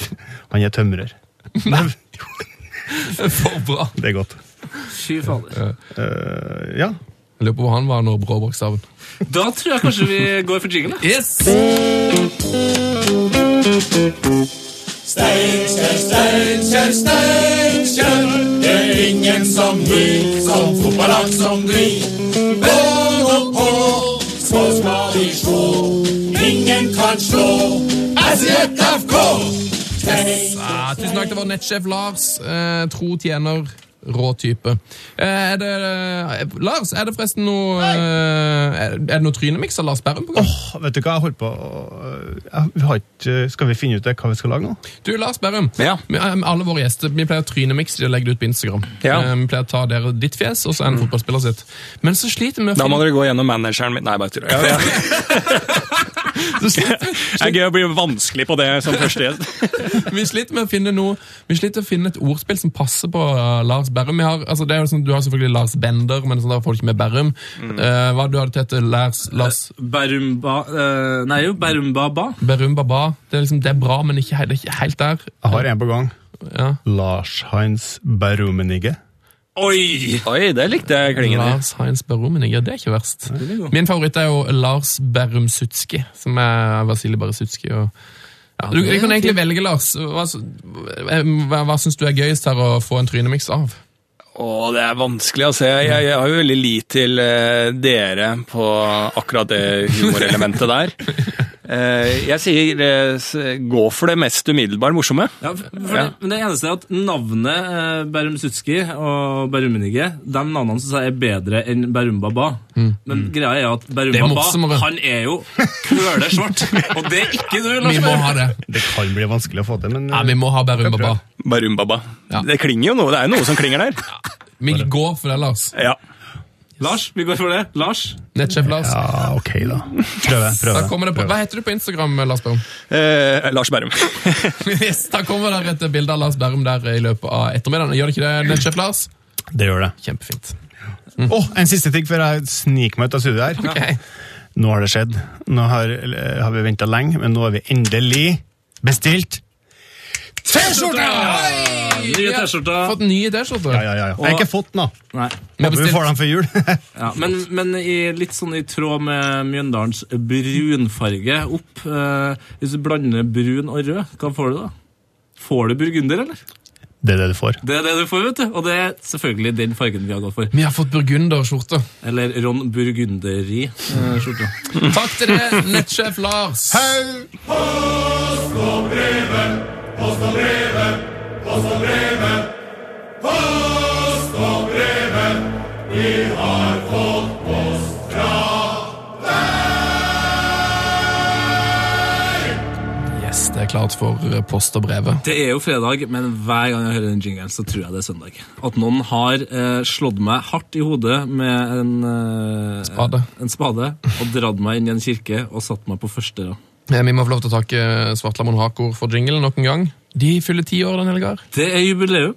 Han er tømrer. For bra. Det er godt. Fy fader. Uh, ja. Jeg lurer på hvor han var når Brå brakk staven. Da tror jeg kanskje vi går for jingle. Yes! Steinkjer, Steinkjer, Steinkjer. Det er ingen som vi, som fotballag som vi. Gå på, så skal vi slå. Ingen kan slå SJFK. Ja, tusen takk, til vår nettsjef Lars. Eh, tro tjener, rå type. Eh, er det, eh, Lars, er det forresten noe eh, Er er det noe trynemix av Lars Berrum på gang? Åh, vet du hva, jeg holdt på å- jeg, har ikke, Skal vi finne ut det, hva vi skal lage nå? Du, Lars Berrum. Ja. Vi, alle våre gjester vi pleier å trynemikse de og legge det ut på Instagram. Ja. Eh, vi pleier å ta dere ditt fjes og så en fotballspiller sitt. Men så sliter vi med å Da må dere gå gjennom manageren min. Nei, bare tuller. Ja, ja. Det er gøy å bli vanskelig på det som første gjest. Vi sliter med å finne noe Vi sliter å finne et ordspill som passer på uh, Lars Berrum. Har, altså, det er jo sånn, du har selvfølgelig Lars Bender, men sånn der folk med Berrum. Eh, hva du hadde til Lars, Lars Berumba uh, Nei, jo, Berumbaba. Berumbaba. Det er, liksom, det er bra, men ikke, det er ikke helt der. Jeg har en på gang. Ja. Lars-Heinz Barumenigge. Oi! Oi, det likte jeg klingen i. Lars Heinz Berrumenigge, det er ikke verst. Min favoritt er jo Lars Berrum Sutski, som er Vasilij Beresutski. Og, ja, du, du kan egentlig velge, Lars. Hva, hva, hva syns du er gøyest her å få en trynemix av? Å, det er vanskelig å se. Jeg, jeg har jo veldig lit til eh, dere på akkurat det humorelementet der. Eh, jeg sier eh, gå for det mest umiddelbart morsomme. Ja, Ja. Det, men det eneste er at navnet Bærum Berum Sutski og Berumenige De navnene som jeg er bedre enn Bærum Baba. Men greia er at Bærum er Baba han er jo køle svart. og det er ikke du, Lars Vi må ha det. Det kan bli vanskelig å få til, men Ja, vi må ha Bærum Baba. Bærum Baba. Ja. Det klinger jo noe. Det er jo noe som klinger der. Vi går for det, Lars. Ja. Lars, vi går for det. Lars. Nettsjef Lars. Ja, ok, da. Prøve. Da kommer det på, hva heter du på Instagram, Lars Berrum? Eh, Lars Berrum. Yes, da kommer det et bilde av Lars Berrum der i løpet av ettermiddagen. Gjør det ikke det, nettsjef Lars? Det gjør det. Kjempefint. Åh, en siste ting før jeg sniker meg ut av studioet her. Okay. Nå har det skjedd. Nå har, har vi venta lenge, men nå har vi endelig bestilt T-skjorte! Nye T-skjorter. Fått nye T-skjorter. Ja, ja, ja. Jeg har ikke fått den, da. Nei. Håper vi får den før jul. Ja, men, men i, litt sånn i tråd med Mjøndalens brunfarge opp. Eh, hvis du blander brun og rød, hva får du da? Får du burgunder, eller? Det er det du får. Det er det du får, vet du. Og det er selvfølgelig den fargen vi har gått for. Vi har fått burgunderskjorte. Eller Ron Burgunderi-skjorte. Takk til det, nettsjef Lars post og brevet, post og brevet. Post og brevet, vi har fått post fra deg. Yes, det er klart for eh, post og brevet. Det er jo fredag, men hver gang jeg hører den jingelen, så tror jeg det er søndag. At noen har eh, slått meg hardt i hodet med en, eh, spade. en spade og dratt meg inn i en kirke og satt meg på første rad. Eh, Vi må få lov til å takke Svartlamoen Hakor for jingle nok en gang. De fyller ti år den helga. her. Det er jubileum.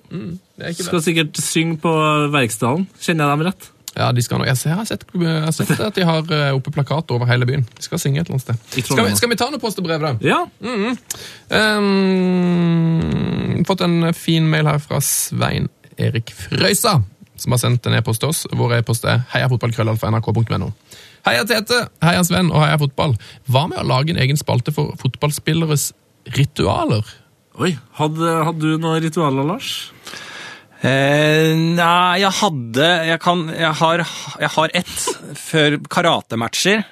Det er Skal sikkert synge på Verksdalen. Kjenner jeg dem rett? Ja, de skal nå, jeg, har sett, jeg har sett at de har eh, oppe plakat over hele byen. De skal synge et eller annet sted. Skal vi, skal vi ta noe postebrev, da? Ja. da? Ja. Um, fått en fin mail her fra Svein Erik Frøysa, som har sendt en e-post til oss. Vår e-post er heiafotballkrøllalfa.nrk.no. Heia Tete, heia Sven og heia fotball. Hva med å lage en egen spalte for fotballspilleres ritualer? Oi, hadde, hadde du noen ritualer, Lars? Eh, nei, jeg hadde Jeg, kan, jeg, har, jeg har ett før karatematcher.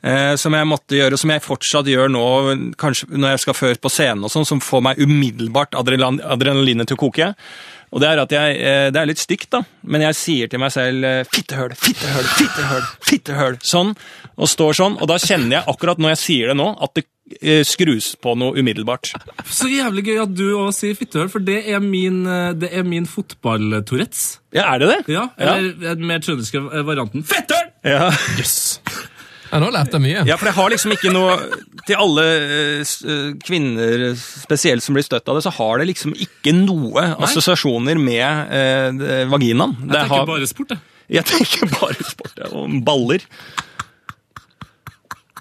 eh, som jeg måtte gjøre, og som jeg fortsatt gjør nå kanskje når jeg skal før på scenen, og sånn, som får meg umiddelbart adrenalinet til å koke. Og Det er at jeg, eh, det er litt stygt, da, men jeg sier til meg selv eh, 'fittehøl, fittehøl, fittehøl', fittehøl, sånn, og står sånn. Og da kjenner jeg akkurat når jeg sier det nå, at det eh, skrus på noe umiddelbart. Så jævlig gøy at du òg sier fittehøl, for det er min, det er min fotball-tourettes. Ja, er det det? Ja, eller den mer trønderske varianten fittehøl! Ja. Yes! Ja, nå lærte jeg mye. Ja, for jeg har liksom ikke noe Til alle eh, kvinner spesielt som blir støtt av det, så har det liksom ikke noe assosiasjoner med eh, vaginaen. Jeg Det tenker har- bare sport, jeg. Jeg tenker bare sport ja, og baller.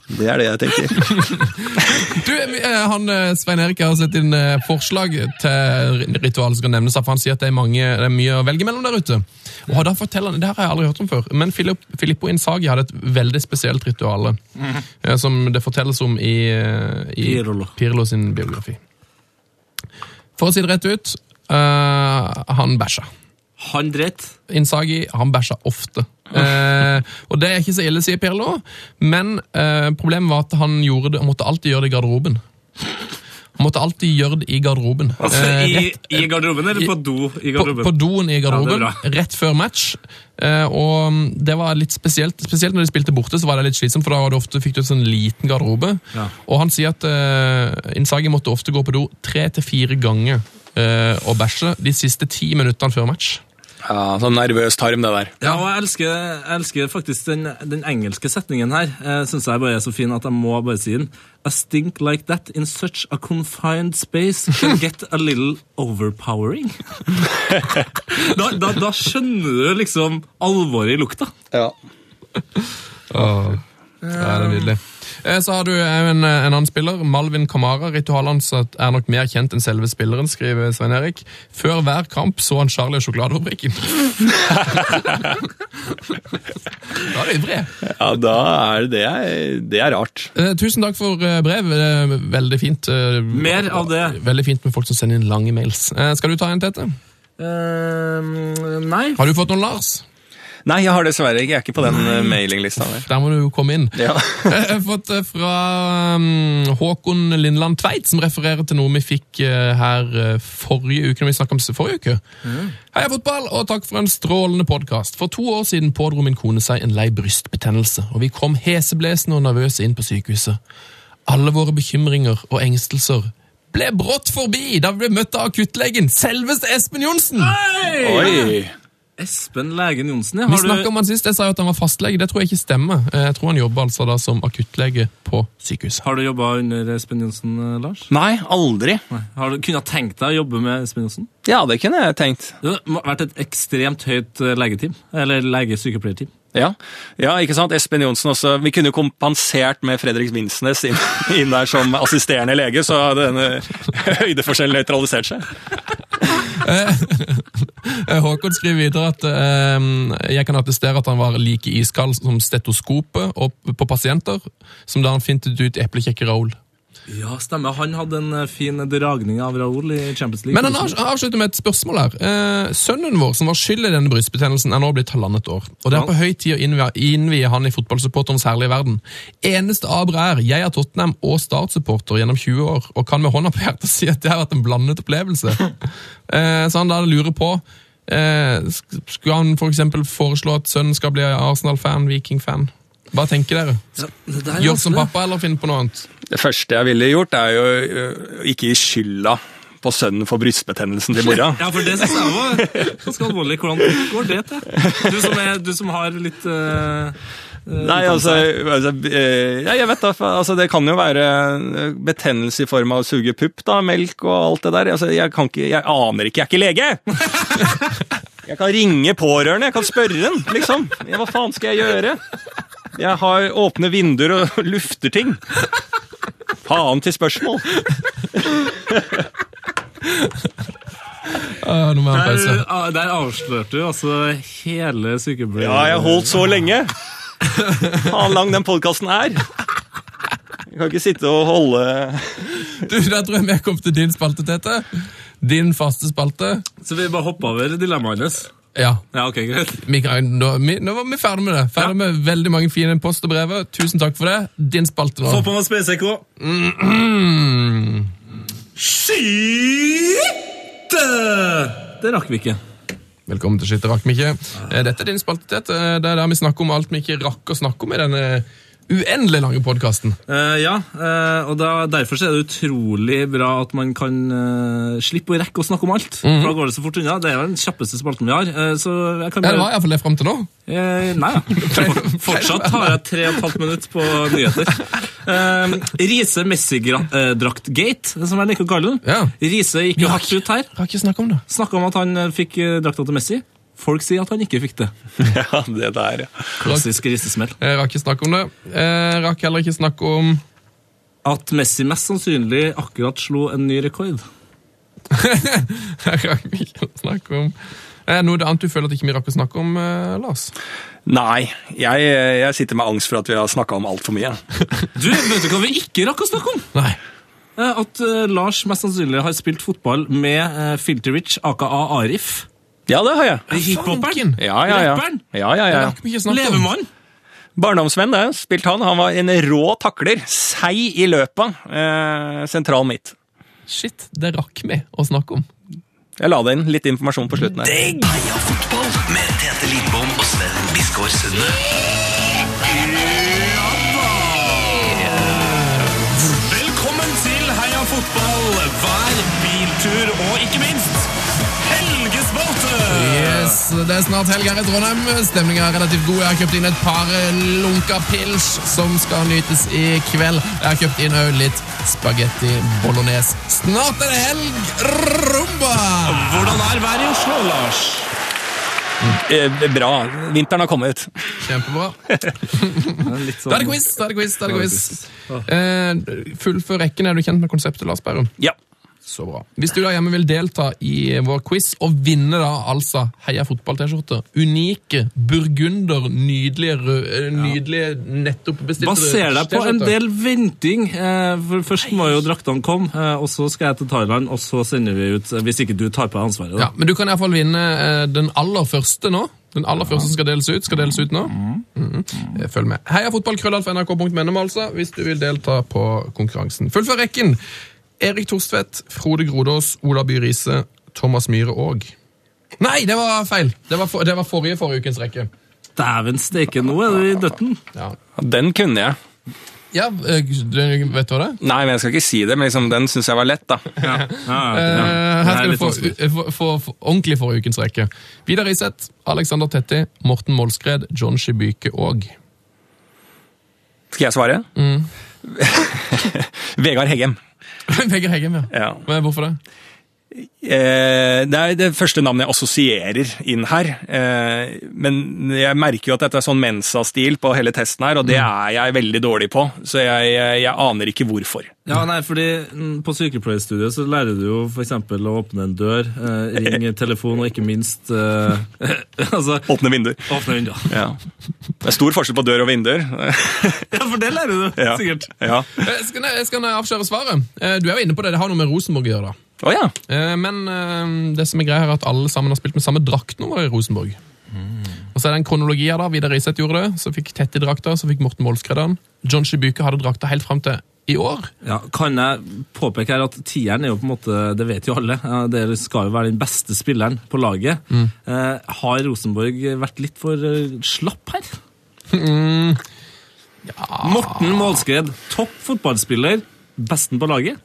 Det er det jeg tenker. Du, eh, han, eh, Svein Erik har sett inn eh, forslag til ritual som skal nevnes. for Han sier at det er, mange, det er mye å velge mellom der ute. Og da forteller han, Det har jeg aldri hørt om før. Men Filip, Filippo Insagi hadde et veldig spesielt ritual eh, som det fortelles om i, i Pirlo. Pirlo sin biografi. For å si det rett ut uh, han bæsja. Han dritt? Insagi han bæsja ofte. Eh, og det er ikke så ille, sier Pirlo, men eh, problemet var at han gjorde det, måtte alltid gjøre det i garderoben. Han måtte alltid gjøre det i garderoben. Altså, Eh, i, rett- I garderoben eller på do i på, garderoben? på doen i garderoben, Ja, rett før match. Eh, og mm, det var litt spesielt Spesielt når de spilte borte, så var det litt slitsomt, for da var det ofte, fikk du en sånn liten garderobe. Ja. Og han sier at eh, Insagi måtte ofte gå på do tre til fire ganger eh, og bæsje de siste ti minuttene før match. Ja, Sånn nervøs tarm, det der. Ja, og jeg elsker, jeg elsker faktisk den, den engelske setningen her. Jeg synes jeg bare er så fin at jeg må bare si den. A stink like that in such a confined space can get a little overpowering. da, da, da skjønner du liksom alvoret i lukta. Ja. Ja, det er nydelig. Eh, Så har du eh, en, en annen spiller, Malvin Kamara. Ritualet hans er nok mer kjent enn selve spilleren, skriver Svein Erik. Før hver kamp så han Charlie og sjokoladefabrikken. da er det ivrig. ja, da er det Det er rart. Eh, tusen takk for eh, brev. Eh, veldig fint. eh, Mer av det. Veldig fint med folk som sender inn lange mails. Eh, skal du ta en, Tete? Uh, nei. Har du fått noen Lars? Nei, jeg har dessverre ikke. Jeg er ikke på den eh, mailinglista der. Der må du jo komme inn. Ja. Jeg har fått det fra um, Håkon Lindland Tveit, som refererer til noe vi fikk eh, her eh, forrige uke. når vi snakket om forrige uke. Heia fotball, og takk for en strålende podkast. For to år siden pådro min kone seg en lei brystbetennelse, og vi kom heseblesende og nervøse inn på sykehuset. Alle våre bekymringer og engstelser ble brått forbi da vi ble møtt av akuttlegen, selveste Espen Johnsen! Oi! Espen Legen Johnsen, ja. Vi snakka om han sist, jeg sa jo at han var fastlege. Det tror jeg ikke stemmer. Eh, Jeg tror han jobber altså da som akuttlege på sykehuset. har du jobba under Espen Johnsen, eh, Lars? Nei, aldri. Nei. Har du kunnet tenkt deg å jobbe med Espen Johnsen? Ja, det kunne jeg tenkt. Det har vært et ekstremt høyt eh, legeteam. Eller lege-sykepleierteam. Ja. ja, ikke sant? Espen Johnsen også. Vi kunne kompensert med Fredrik Vinsnes inn, inn der som assisterende lege, så hadde denne høydeforskjellen nøytralisert seg. Eh, Håkon skriver videre at eh, jeg kan attestere at han var like iskald som stetoskopet på pasienter, som da han fintet ut i eplekjekke Raoul. Ja, stemmer. Han hadde en eh, fin dragning av Raoul i Champions League. Men han avslutter med et spørsmål her. Eh, sønnen vår, som var skyld i denne brystbetennelsen, er nå blitt halvannet år. Og det er på høy tid å innvie, han i fotballsupporterens herlige verden. Eneste aber er, jeg er Tottenham og Start-supporter gjennom 20 år, og kan med hånda på hjertet si at det har vært en blandet opplevelse. eh, så han da lurer på, eh, skulle han for eksempel foreslå at sønnen skal bli Arsenal-fan, Viking-fan? Hva tenker dere? Ja, Gjør som pappa, eller finn på noe annet? Det første jeg ville gjort, er jo ikke gi skylda på sønnen for brystbetennelsen til mora. Ja, for det syns jeg var ganske alvorlig. Hvordan går det til? Du som, er, du som har litt uh, Nei, altså, altså eh, ja, jeg vet da, altså, Det kan jo være eh, betennelse i form av å suge pupp, da, melk og alt det der. Altså, jeg, kan ikke, jeg aner ikke, jeg er ikke lege! Jeg kan ringe pårørende, jeg kan spørre den, liksom. Hva faen skal jeg gjøre? Jeg har åpne vinduer og lufter ting. Faen til spørsmål. Ah, nå må jeg ha en. Der, ah, der avslørte du altså hele sykepleier... Ja, jeg har holdt så lenge. Faen lang den podkasten er. Jeg kan ikke sitte og holde Du, Da tror jeg vi kom til din spalte, Tete. Din faste spalte. Så vi bare hopper over dilemmaet hans. Ja. Ja, ok, greit. Nå, nå var vi ferdig med det. Ferdig Ja. med veldig mange fine post og brev. Tusen takk for det. Din spalte nå. Få på meg. Mm. Skyte! Det rakk vi ikke. Velkommen til Skytte rakk vi ikke. Eh, Dette er din spalte, Tete. Det er der vi snakker om alt vi ikke rakk å snakke om i denne uendelig lange podkasten. Uh, ja, uh, og da, derfor er det utrolig bra at man kan uh, slippe å rekke å snakke om alt. Mhm. For da går det så fort unna. Det er jo den kjappeste spalten vi har. eh, så jeg kan Ja, det bare... var iallfall det fram til nå. Eh, nei, ja. Fortsatt har jeg tre og et halvt minutt på nyheter. Eh, Riise Messi-draktgate, som jeg liker å kalle den. Ja. Riise gikk jo hardt ut her. Har ikke snakke om det. Snakka om at han eh, fikk eh, drakta til Messi. Folk sier at han ikke fikk det. Ja, det der, ja. Klassisk ristesmell. Rakk ikke snakke om det. Jeg rakk heller ikke snakke om At Messi mest sannsynlig akkurat slo en ny rekord. Rakk ikke snakke om Eh, Noe annet du føler at ikke vi rakk å snakke om, eh, Lars? Nei, jeg, jeg sitter med angst for at vi har snakka om altfor mye. Du, vet du hva vi ikke rakk å snakke om? Nei. Eh, At eh, Lars mest sannsynlig har spilt fotball med Filter Rich, aka Arif. Ja, det har jeg. Hiphoperen. Ja, ja, ja. Rapperen. ja, ja, ja. rakk vi ikke snakke om. Levemann. Barndomsvenn, det. Spilt han. Han var en rå takler. Seig i løpet. Eh, sentral midt. Shit, det rakk vi å snakke om. Jeg la det inn litt informasjon på slutten her. Heia fotball med Tete Lidbom og Sven Biskår Sunde. Velkommen til Heia fotball, hver biltur og ikke minst! Yes, Det er snart helg her i Trondheim. Stemninga er relativt god. Jeg har kjøpt inn et par lunka pils som skal nytes i kveld. Jeg har kjøpt inn òg litt spagetti bolognese. Snart er det helg! Rumba! Hvordan er været i Oslo, Lars? Eh, bra. Vinteren har kommet. Kjempebra. Sånn- Da er det quiz! da er det quiz, da er det quiz. Eh, fullfør rekken. Er du kjent med konseptet, Lars Bærum? Ja. Så bra. Hvis du da hjemme vil delta i vår quiz og vinne da altså Heia fotball-T-skjorte, unike burgunder, nydelige, rød- eh, nydelige nettopp bestilte Baser deg på en del venting. Eh, Først må jo draktene komme, eh, og så skal jeg til Thailand, og så sender vi ut Hvis ikke du tar på deg ansvaret. Ja, men du kan iallfall vinne den aller første nå. Den aller første som skal deles ut, skal deles ut nå. Mm -hmm. Følg med. Heia fotball, krøllalfa, nrk.no, altså, hvis du vil delta på konkurransen. Fullfør rekken. Erik Torstvedt, Frode Grodås, Ola By Riise, Thomas Myhre og Nei, det var feil! Det var, for, det var forrige forrige ukens rekke. Dæven steike, nå er du i døtten. Ja, Den kunne jeg. ja eh, vet du hva det er? Nei, men jeg skal ikke si det, men liksom, den syns jeg var lett, da. Ja. Ja, Eh, ja. her er skal du få, få, få, få ordentlig forrige ukens rekke. Vidar Iseth, Alexander Tetti, Morten Målskred, John Shibyke og Skal jeg svare? Vegard Heggem. Vegard Heggem, ja. Ja. Hvorfor det? Eh, det er det første navnet jeg assosierer inn her. Eh, men jeg merker jo at dette er sånn Mensa-stil på hele testen her, og det er jeg veldig dårlig på. Så jeg, jeg, jeg aner ikke hvorfor. Ja, nei, fordi mm, På sykepleierstudiet så lærer du jo f.eks. å åpne en dør, eh, ringe telefon og ikke minst eh, altså, Åpne vinduer. Åpne vinduer. Ja. Det er stor forskjell på dør og vinduer. Ja, for det lærer du Ja. sikkert. Ja. Eh, Skal jeg, skal jeg avsløre svaret? Eh, Du er jo inne på det, det har noe med Rosenborg å gjøre. da. Å ja. Eh, Men eh, det som er greia er at alle sammen har spilt med samme draktnummer i Rosenborg. Og så er det en kronologi her da. Vidar Riseth gjorde det, så fikk Tetti drakta, så fikk Morten Målskred den. John Shibuke hadde drakta helt fram til i år. Ja, Kan jeg påpeke her at tieren er jo på en måte, det vet jo alle, det skal jo være den beste spilleren på laget. Eh, har Rosenborg vært litt for slapp her? Morten Målskred, topp fotballspiller, besten på laget.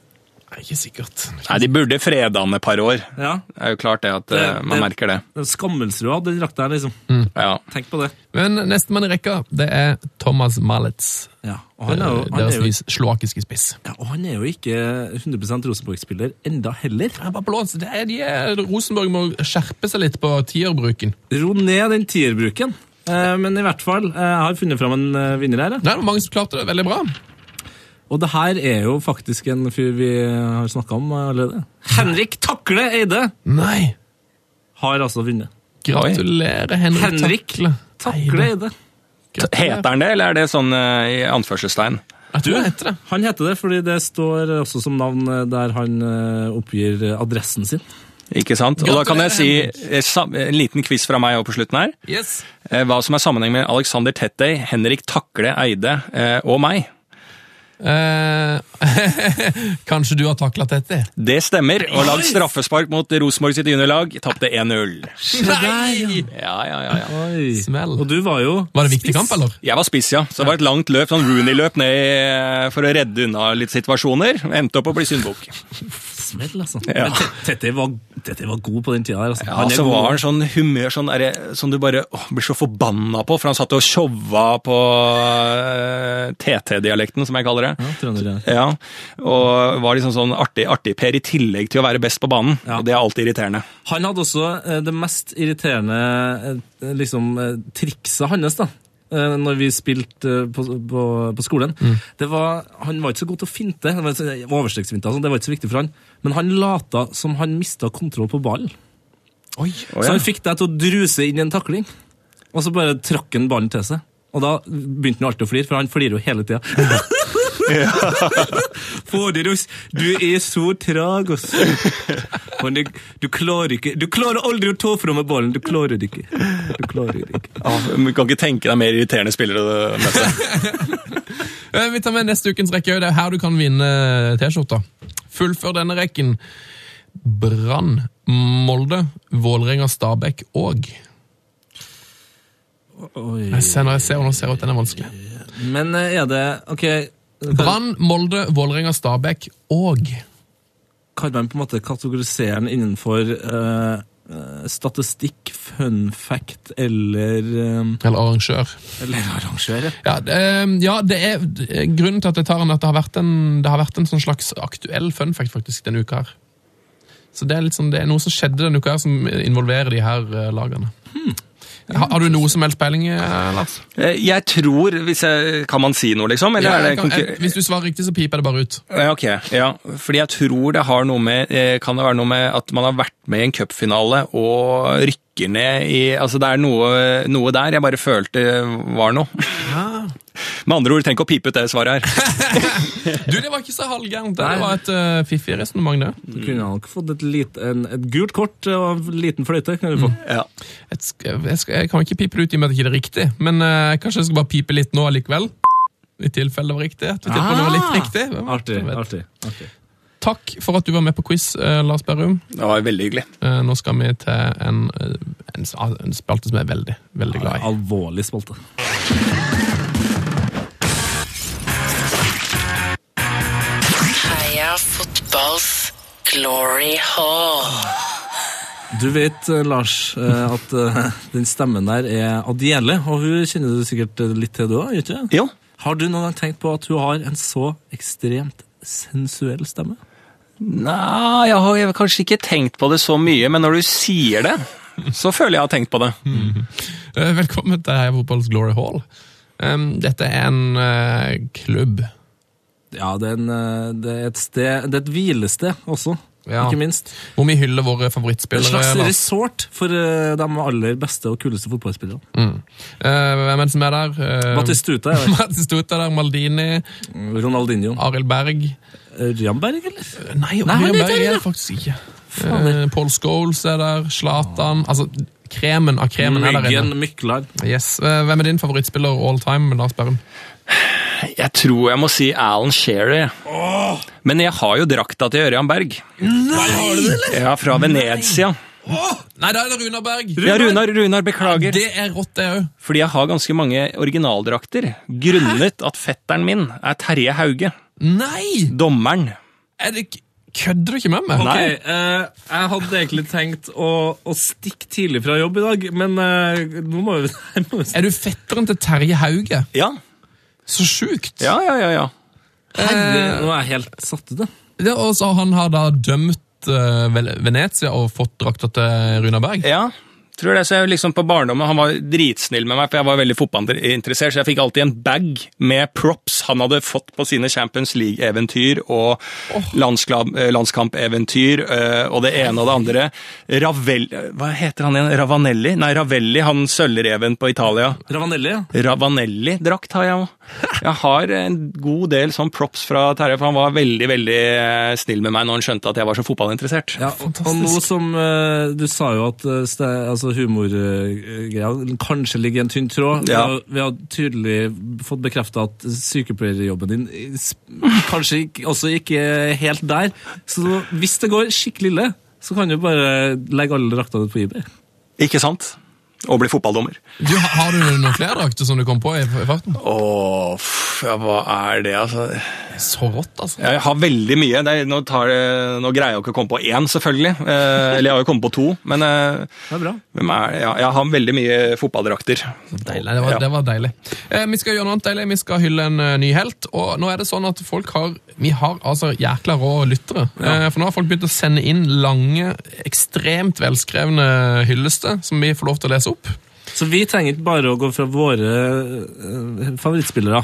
Nei, Ikke sikkert. Nei, De burde freda den et par år. Ja. Det er jo klart det at eh, man merker det. Skammelsrua, den drakta her, liksom. Ja. Tenk på det. Men nestemann i rekka, det er Thomas Malitz. Ja, og han er jo, han er Deres jo, slovakiske spiss. ja, og han er jo ikke 100% Rosenborg-spiller enda heller. Ja, bare blås. Det er, de er, Rosenborg må skjerpe seg litt på tierbruken. Ro ned den tierbruken. Eh, men i hvert fall, eh, jeg har funnet fram en eh, vinner her. ja. Det var mange som klarte det veldig bra. Og det her er jo faktisk en fyr vi har snakka om allerede. Henrik Takle Eide Nei! har altså vunnet. Gratulerer, Henrik, Henrik Takle. Takle Eide. Heter han det, eller er det sånn eh, i anførselstegn? Du, heter det. Han heter det fordi det står også som navn eh, der han eh, oppgir adressen sin. Ikke sant? Og da kan jeg si en liten quiz fra meg på slutten her. Yes. Hva som er sammenhengen med Alexander Tettey, Henrik Takle Eide og meg. Eh, kanskje du har takla dette? Det stemmer, og lagd straffespark mot Rosenborg sitt juniorlag. Tapte 1-0. Nei! Ja, ja, ja, ja. Smell. Og du var jo Var det viktig kamp, eller? Jeg var spiss, ja. Så det var et langt løp, sånn Rooney-løp ned for å redde unna litt situasjoner. Endte opp å bli syndbukk. Smell, altså. Ja. Men var, Tete var god på den tida. her, Altså. Ja, Han er så var han sånn humør sånn derre- som du bare å, blir så forbanna på, for han satt og tjova på uh, TT-dialekten, som jeg kaller det. Ja, trønder, ja. Og var liksom sånn artig, artig Per i tillegg til å være best på banen. Ja. Og det er alltid irriterende. Han hadde også eh, det mest irriterende eh, liksom, eh, trikset hans, da. Eh, Når vi spilte eh, på, på, på skolen. Det var, han var ikke så god til å finte. Det var altså, det var ikke så viktig for han. Men han lata som han mista kontroll på ballen. Oi. Så han fikk deg til å druse inn i en takling. Og så bare trakk han ballen til seg. Og da begynte han alltid å flire, for han flirer jo hele tida. Fader, du er så trag. Men Du, du klarer ikke Du klarer aldri å ta fra meg ballen. Du klarer det ikke. Du klarer det ikke. Ja, men kan ikke tenke deg mer irriterende spillere å. Eh, Vi tar med neste ukens rekke. Det er her du kan vinne T-skjorta. Fullfør denne rekken. Brann, Molde, Vålerenga, Stabæk og Oi. Jeg ser når jeg ser den ser ut, den er vanskelig. Men eh, er det Ok, Brann, Molde, Vålerenga, Stabæk og kan man på en måte kategorisere den innenfor eh, statistikk, fun fact eller uh, Eller arrangør. Eller arrangør? ja. Det, uh, ja, det er grunnen til at jeg tar den, at det har vært en, det har vært en sånn slags aktuell fun fact faktisk denne uka her. Så det er, sånn, det er noe som skjedde denne uka her som involverer de her lagene. Har, har du noe som helst peiling, eh, Lars? Eh, Jeg tror, hvis jeg, Kan man si noe, liksom? Eller Ja, er det jeg kan, jeg, hvis du svarer riktig, så piper det bare ut. Ok. Ja, fordi jeg tror det har noe med eh, Kan det være noe med at man har vært med i en cupfinale og rykker ned i Altså, det er noe, noe der jeg bare følte var noe. Med andre ord, trenger ikke å pipe ut det svaret her. Du, det var ikke så halvgærent. Det var et uh, fiffig resonnement, det. Du kunne nok fått et, lite, en, et gult kort og en liten fløyte. kan du få. Ja. Jeg, skal, jeg, skal, jeg kan ikke pipe det ut i og med at det ikke er riktig, men uh, kanskje jeg skal bare pipe litt nå likevel. I tilfelle det var riktig. At vi det var litt riktig. Hvem? Artig. Artig, artig. Takk for at du var med på quiz, eh, Lars Berrum. Det var veldig hyggelig. Eh, nå skal vi til en, en, en spalte som jeg er veldig, veldig glad i. Alvorlig spalte. Fotballs glory hall. Du vet, eh, Lars, eh, at eh, den stemmen der er Adiele, og hun kjenner du sikkert litt til, du òg? ikke? Jo. Har du noen gang tenkt på at hun har en så ekstremt sensuell stemme? Nei, jeg har jeg kanskje ikke tenkt på det så mye, men når du sier det, så føler jeg har tenkt på det. Mm. velkommen til Fotballs Glory Hall. Dette er en klubb. Ja, det er, en, eh, det er et sted Det er et hvilested også, Ja. ikke minst. Hvor vi hyller våre favorittspillere. Et slags resort for eh, de aller beste og kuleste fotballspillerne. Mm. Eh, hvem er det som er der? Uh, Batistuta er der. Batistuta er der, Maldini, Ronaldinho. Arild Berg. Ørjan eller? Nei, Nei, han er der, er det faktisk ikke. Uh, Paul Scholes er der, Zlatan Altså, kremen av kremen er der Myggen inne. Myklar. Yes. Hvem er din favorittspiller all time, Lars Berrum? Jeg tror jeg må si Alan Shearer. Men jeg har jo drakta til Ørjan Berg. Nei, har du det, eller? Ja, fra Venezia. Nei, da er det Runar Berg. Ja, Runar, Runar, beklager. Det er rått, det òg. Fordi jeg har ganske mange originaldrakter. Grunnet at fetteren min er Terje Hauge. Nei! Dommeren. Er det, kødder du ikke med meg? Okay, uh, Jeg hadde egentlig tenkt å, å stikke tidlig fra jobb i dag, men uh, nå må vi, jeg må vi Er du fetteren til Terje Hauge? Ja. Så sjukt. Ja, ja, ja. ja. Herre, Nå er jeg helt satt ut. Det, og så han har da dømt uh, Venezia og fått drakta til Runa Berg. Ja, tror det. Så jeg liksom på barndommen, Han var dritsnill med meg, for jeg var veldig fotballinteressert. Så jeg fikk alltid en bag med props han hadde fått på sine Champions League-eventyr og oh. eh, landskampeventyr eh, og det ene og det andre. Ravel... Hva heter han igjen? Ravanelli? Nei, Ravelli, han sølvreven på Italia. Ravanelli, ja. Ravanelli-drakt har jeg òg. Jeg har en god del sånn props fra Terje, for han var veldig veldig eh, snill med meg når han skjønte at jeg var så fotballinteressert. Ja, og, og nå som eh, Du sa jo at ste, altså humorgreia kanskje ligger i en tynn tråd. Ja. Vi, har, tydelig fått bekrefta at sykepleierjobben din eh, kanskje også ikke er helt der. Så hvis det går skikkelig ille, så kan du bare legge alle draktene på eBay. Ikke sant? Og bli fotballdommer. Du, har du noen flere drakter som du kom på i, i farten? Åh, ja, hva er det, altså? Så rått, altså. Jeg har veldig mye. Det er, nå, tar det, nå greier jeg jo ikke å komme på én, selvfølgelig. Eh, eller jeg har jo kommet på to. Men eh, Det er bra. er, ja, jeg har veldig mye fotballdrakter. Deilig, det var, Ja. det var deilig. Eh, vi skal gjøre noe annet deilig. Vi skal hylle en eh, ny helt. Og nå er det sånn at folk har Vi har altså jækla rå lyttere. Eh, for nå har folk begynt å sende inn lange, ekstremt velskrevne hyllester som vi får lov til å lese opp. Så vi trenger ikke bare å gå fra våre eh, favorittspillere.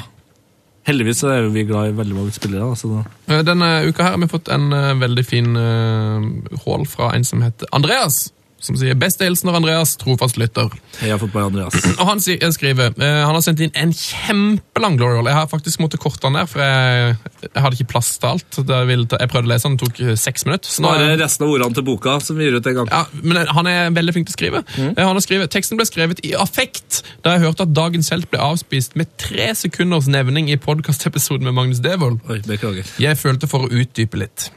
Heldigvis er vi glad i veldig mange spillere. da, Så da. Eh, Denne uka her har vi fått en eh, veldig fin uh, fra en som heter Andreas. Som sier 'Beste hilsener Andreas, trofast lytter'. Heia fotball, Andreas. Og han jeg skriver eh, Han har sendt inn en kjempelang glory hole. Jeg har faktisk måttet korte den ned, for jeg, jeg hadde ikke plass til alt. Jeg prøvde å lese den, det tok eh, seks minutter. Så nå er- det resten av ordene til boka som vi gir ut en gang. ja, men han er veldig flink til å skrive. Mm. Han har skrevet, Teksten ble skrevet i affekt da jeg hørte at dagens helt ble avspist med tre sekunders nevning i podkastepisoden med Magnus Devold. Oi, beklager. Jeg følte for å utdype litt.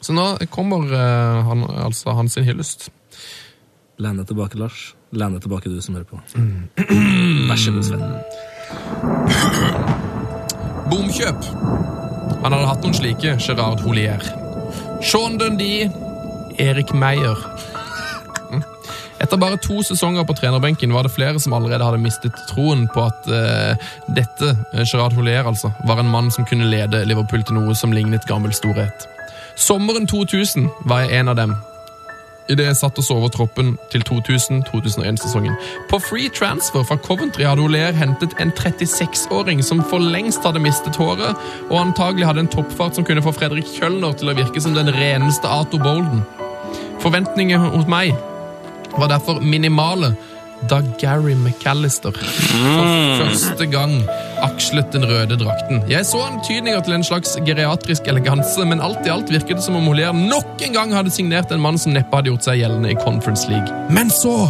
Så nå kommer uh, han, altså hans hyllest. Len deg tilbake, Lars. Len deg tilbake, du som hører på. Vær så god, Sven. Bomkjøp. Han hadde hatt noen slike, Gerard Holier. Sean Dundee, Erik Meyer. Mm. Etter bare to sesonger på trenerbenken var det flere som allerede hadde mistet troen på at uh, dette, eh, Gerard Holier altså, var en mann som kunne lede Liverpool til noe som lignet gammel storhet. Sommeren 2000 var jeg en av dem. Idet jeg satt og så over troppen til 2000-2001-sesongen. På free transfer fra Coventry hadde Oleer hentet en 36-åring som for lengst hadde mistet håret, og antagelig hadde en toppfart som kunne få Fredrik Kjølner til å virke som den reneste Ato Bolden. Forventningene hos meg var derfor minimale da Gary McAllister for første gang akslet den røde drakten. Jeg så antydninger til en slags geriatrisk eleganse, men alt i alt virket det som om Olier nok en gang hadde signert en mann som neppe hadde gjort seg gjeldende i Conference League. Men så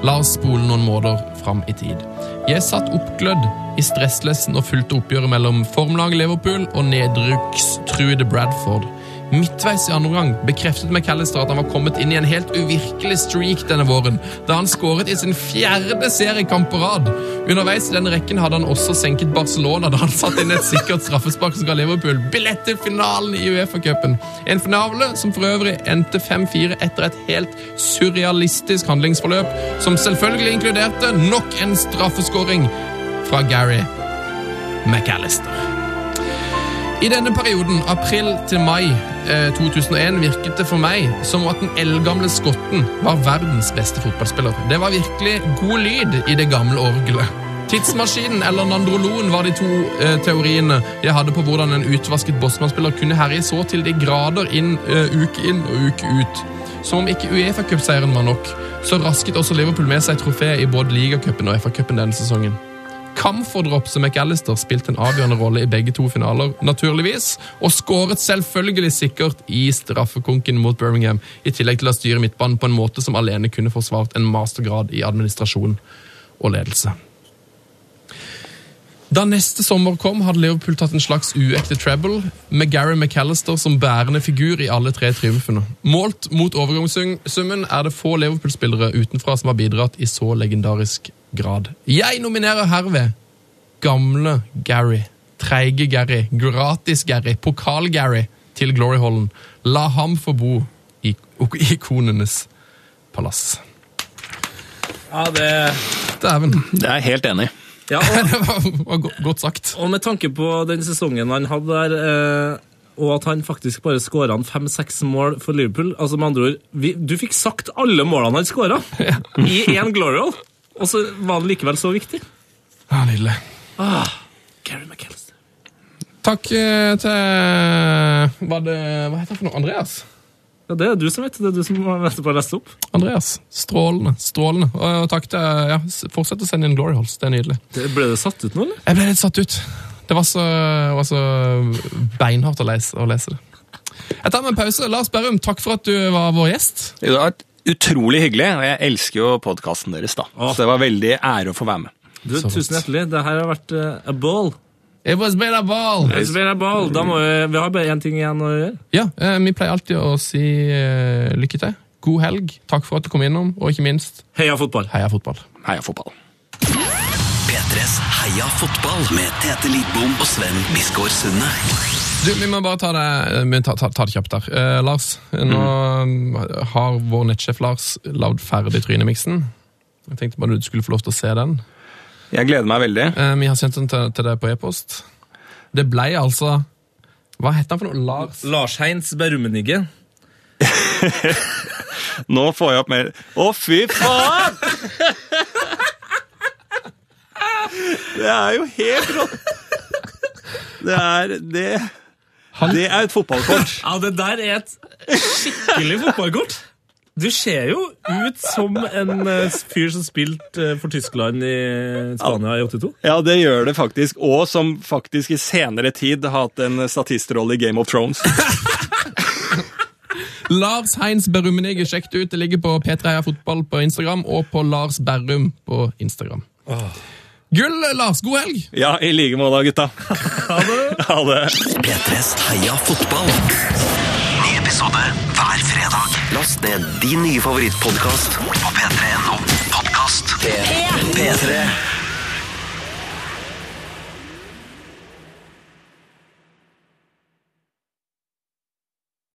La oss spole noen måneder fram i tid. Jeg satt oppglødd i stresslessen og fulgte oppgjøret mellom formlaget Liverpool og nedrykkstruede Bradford. Midtveis i andre omgang bekreftet McAllister at han var kommet inn i en helt uvirkelig streak denne våren, da han skåret i sin fjerde seriekamp på rad. Underveis i denne rekken hadde han også senket Barcelona da han satt inn et sikkert straffespark som ga Liverpool billett til finalen i Uefa-cupen. En finale som for øvrig endte 5-4 etter et helt surrealistisk handlingsforløp, som selvfølgelig inkluderte nok en straffeskåring fra Gary McAllister. I denne perioden, april til mai eh, 2001, virket det for meg som at den eldgamle skotten var verdens beste fotballspiller. Det var virkelig god lyd i det gamle orgelet. Tidsmaskinen eller Nandrolon var de to eh, teoriene jeg hadde på hvordan en utvasket Bosman-spiller kunne herje så til de grader inn, eh, uke inn og uke ut. Som om ikke Uefa-cupseieren var nok, så rasket også Liverpool med seg trofé i både ligacupen og FA-cupen denne sesongen. Camfordrops og McAllister spilte en avgjørende rolle i begge to finaler, naturligvis, og skåret selvfølgelig sikkert i straffekonken mot Birmingham, i tillegg til å styre midtbanen på en måte som alene kunne forsvart en mastergrad i administrasjon og ledelse. Da neste sommer kom, hadde Liverpool tatt en slags uekte treble, med Gary McAllister som bærende figur i alle tre triumfene. Målt mot overgangssummen er det få Liverpool-spillere utenfra som har bidratt i så legendarisk grad. Jeg nominerer herved gamle Gary, treige Gary, gratis-Gary, pokal-Gary til Glory Hallen. La ham få bo i ikonenes palass. Ja, det... Dæven. Det er jeg helt enig i. Ja, og, Det var, godt sagt. og med tanke på den sesongen han hadde der, eh, og at han faktisk bare skåra fem-seks mål for Liverpool altså med andre ord, vi, Du fikk sagt alle målene han skåra i én glory hall, og så var det likevel så viktig. Ja, Nydelig. Gary McAllister. Takk eh, til Hva, det, hva heter han for noe? Andreas? Ja, Det er du som vet. Det er du som på å lese opp. Andreas. Strålende. strålende. Og takk til ja, Fortsett å sende inn Glory Holes. Det er nydelig. Det, ble det satt ut nå, eller? Jeg ble litt satt ut. Det var så, var så beinhardt å lese, å lese det. Jeg tar meg en pause. Lars Berrum, takk for at du var vår gjest. Det har vært utrolig hyggelig, og jeg elsker jo podkasten deres. da. Åh. Så det var veldig ære å få være med. Du, Så tusen hjertelig. Det her har vært uh, a ball. It was been a ball! It's been a ball. Da må vi, vi har bare én ting igjen å gjøre. Ja, eh, Vi pleier alltid å si eh, lykke til. God helg. Takk for at du kom innom, og ikke minst Heia fotball. heia fotball. Heia fotball. P3s Heia fotball med Tete Lidbom og Sven Biskår Sunde. Du, Vi må bare ta det, vi ta, ta, ta det kjapt der. Eh, Lars, nå mm, har vår nettsjef Lars lagd ferdig Trynemiksen. Jeg tenkte bare du skulle få lov til å se den. Jeg gleder meg veldig. Eh, vi har sendt den til, til deg på e-post. Det blei altså Hva heter han for noe? Lars? Lars Heins Berrumenigge. Nå får jeg opp mer Å, fy faen! Det er jo helt rått. Det er det Det er et fotballkort. Ja, det der er et skikkelig fotballkort. Du ser jo ut som en eh, fyr som spilte eh, for Tyskland i Spania i 82. Ja, det gjør det faktisk. Og som faktisk i senere tid har hatt en statistrolle i Game of Thrones. Lars Heinz Berrumenigge, sjekk det ut. Det ligger på P3 Heia Fotball på Instagram og på Lars Berrum på Instagram. Gull, Lars. God helg! Ja, i like måte, gutta. Ha det. Ha det. P3s Heia fotball. Ny episode hver fredag. Last ned din nye favorittpodkast på p3.no podkast. P3.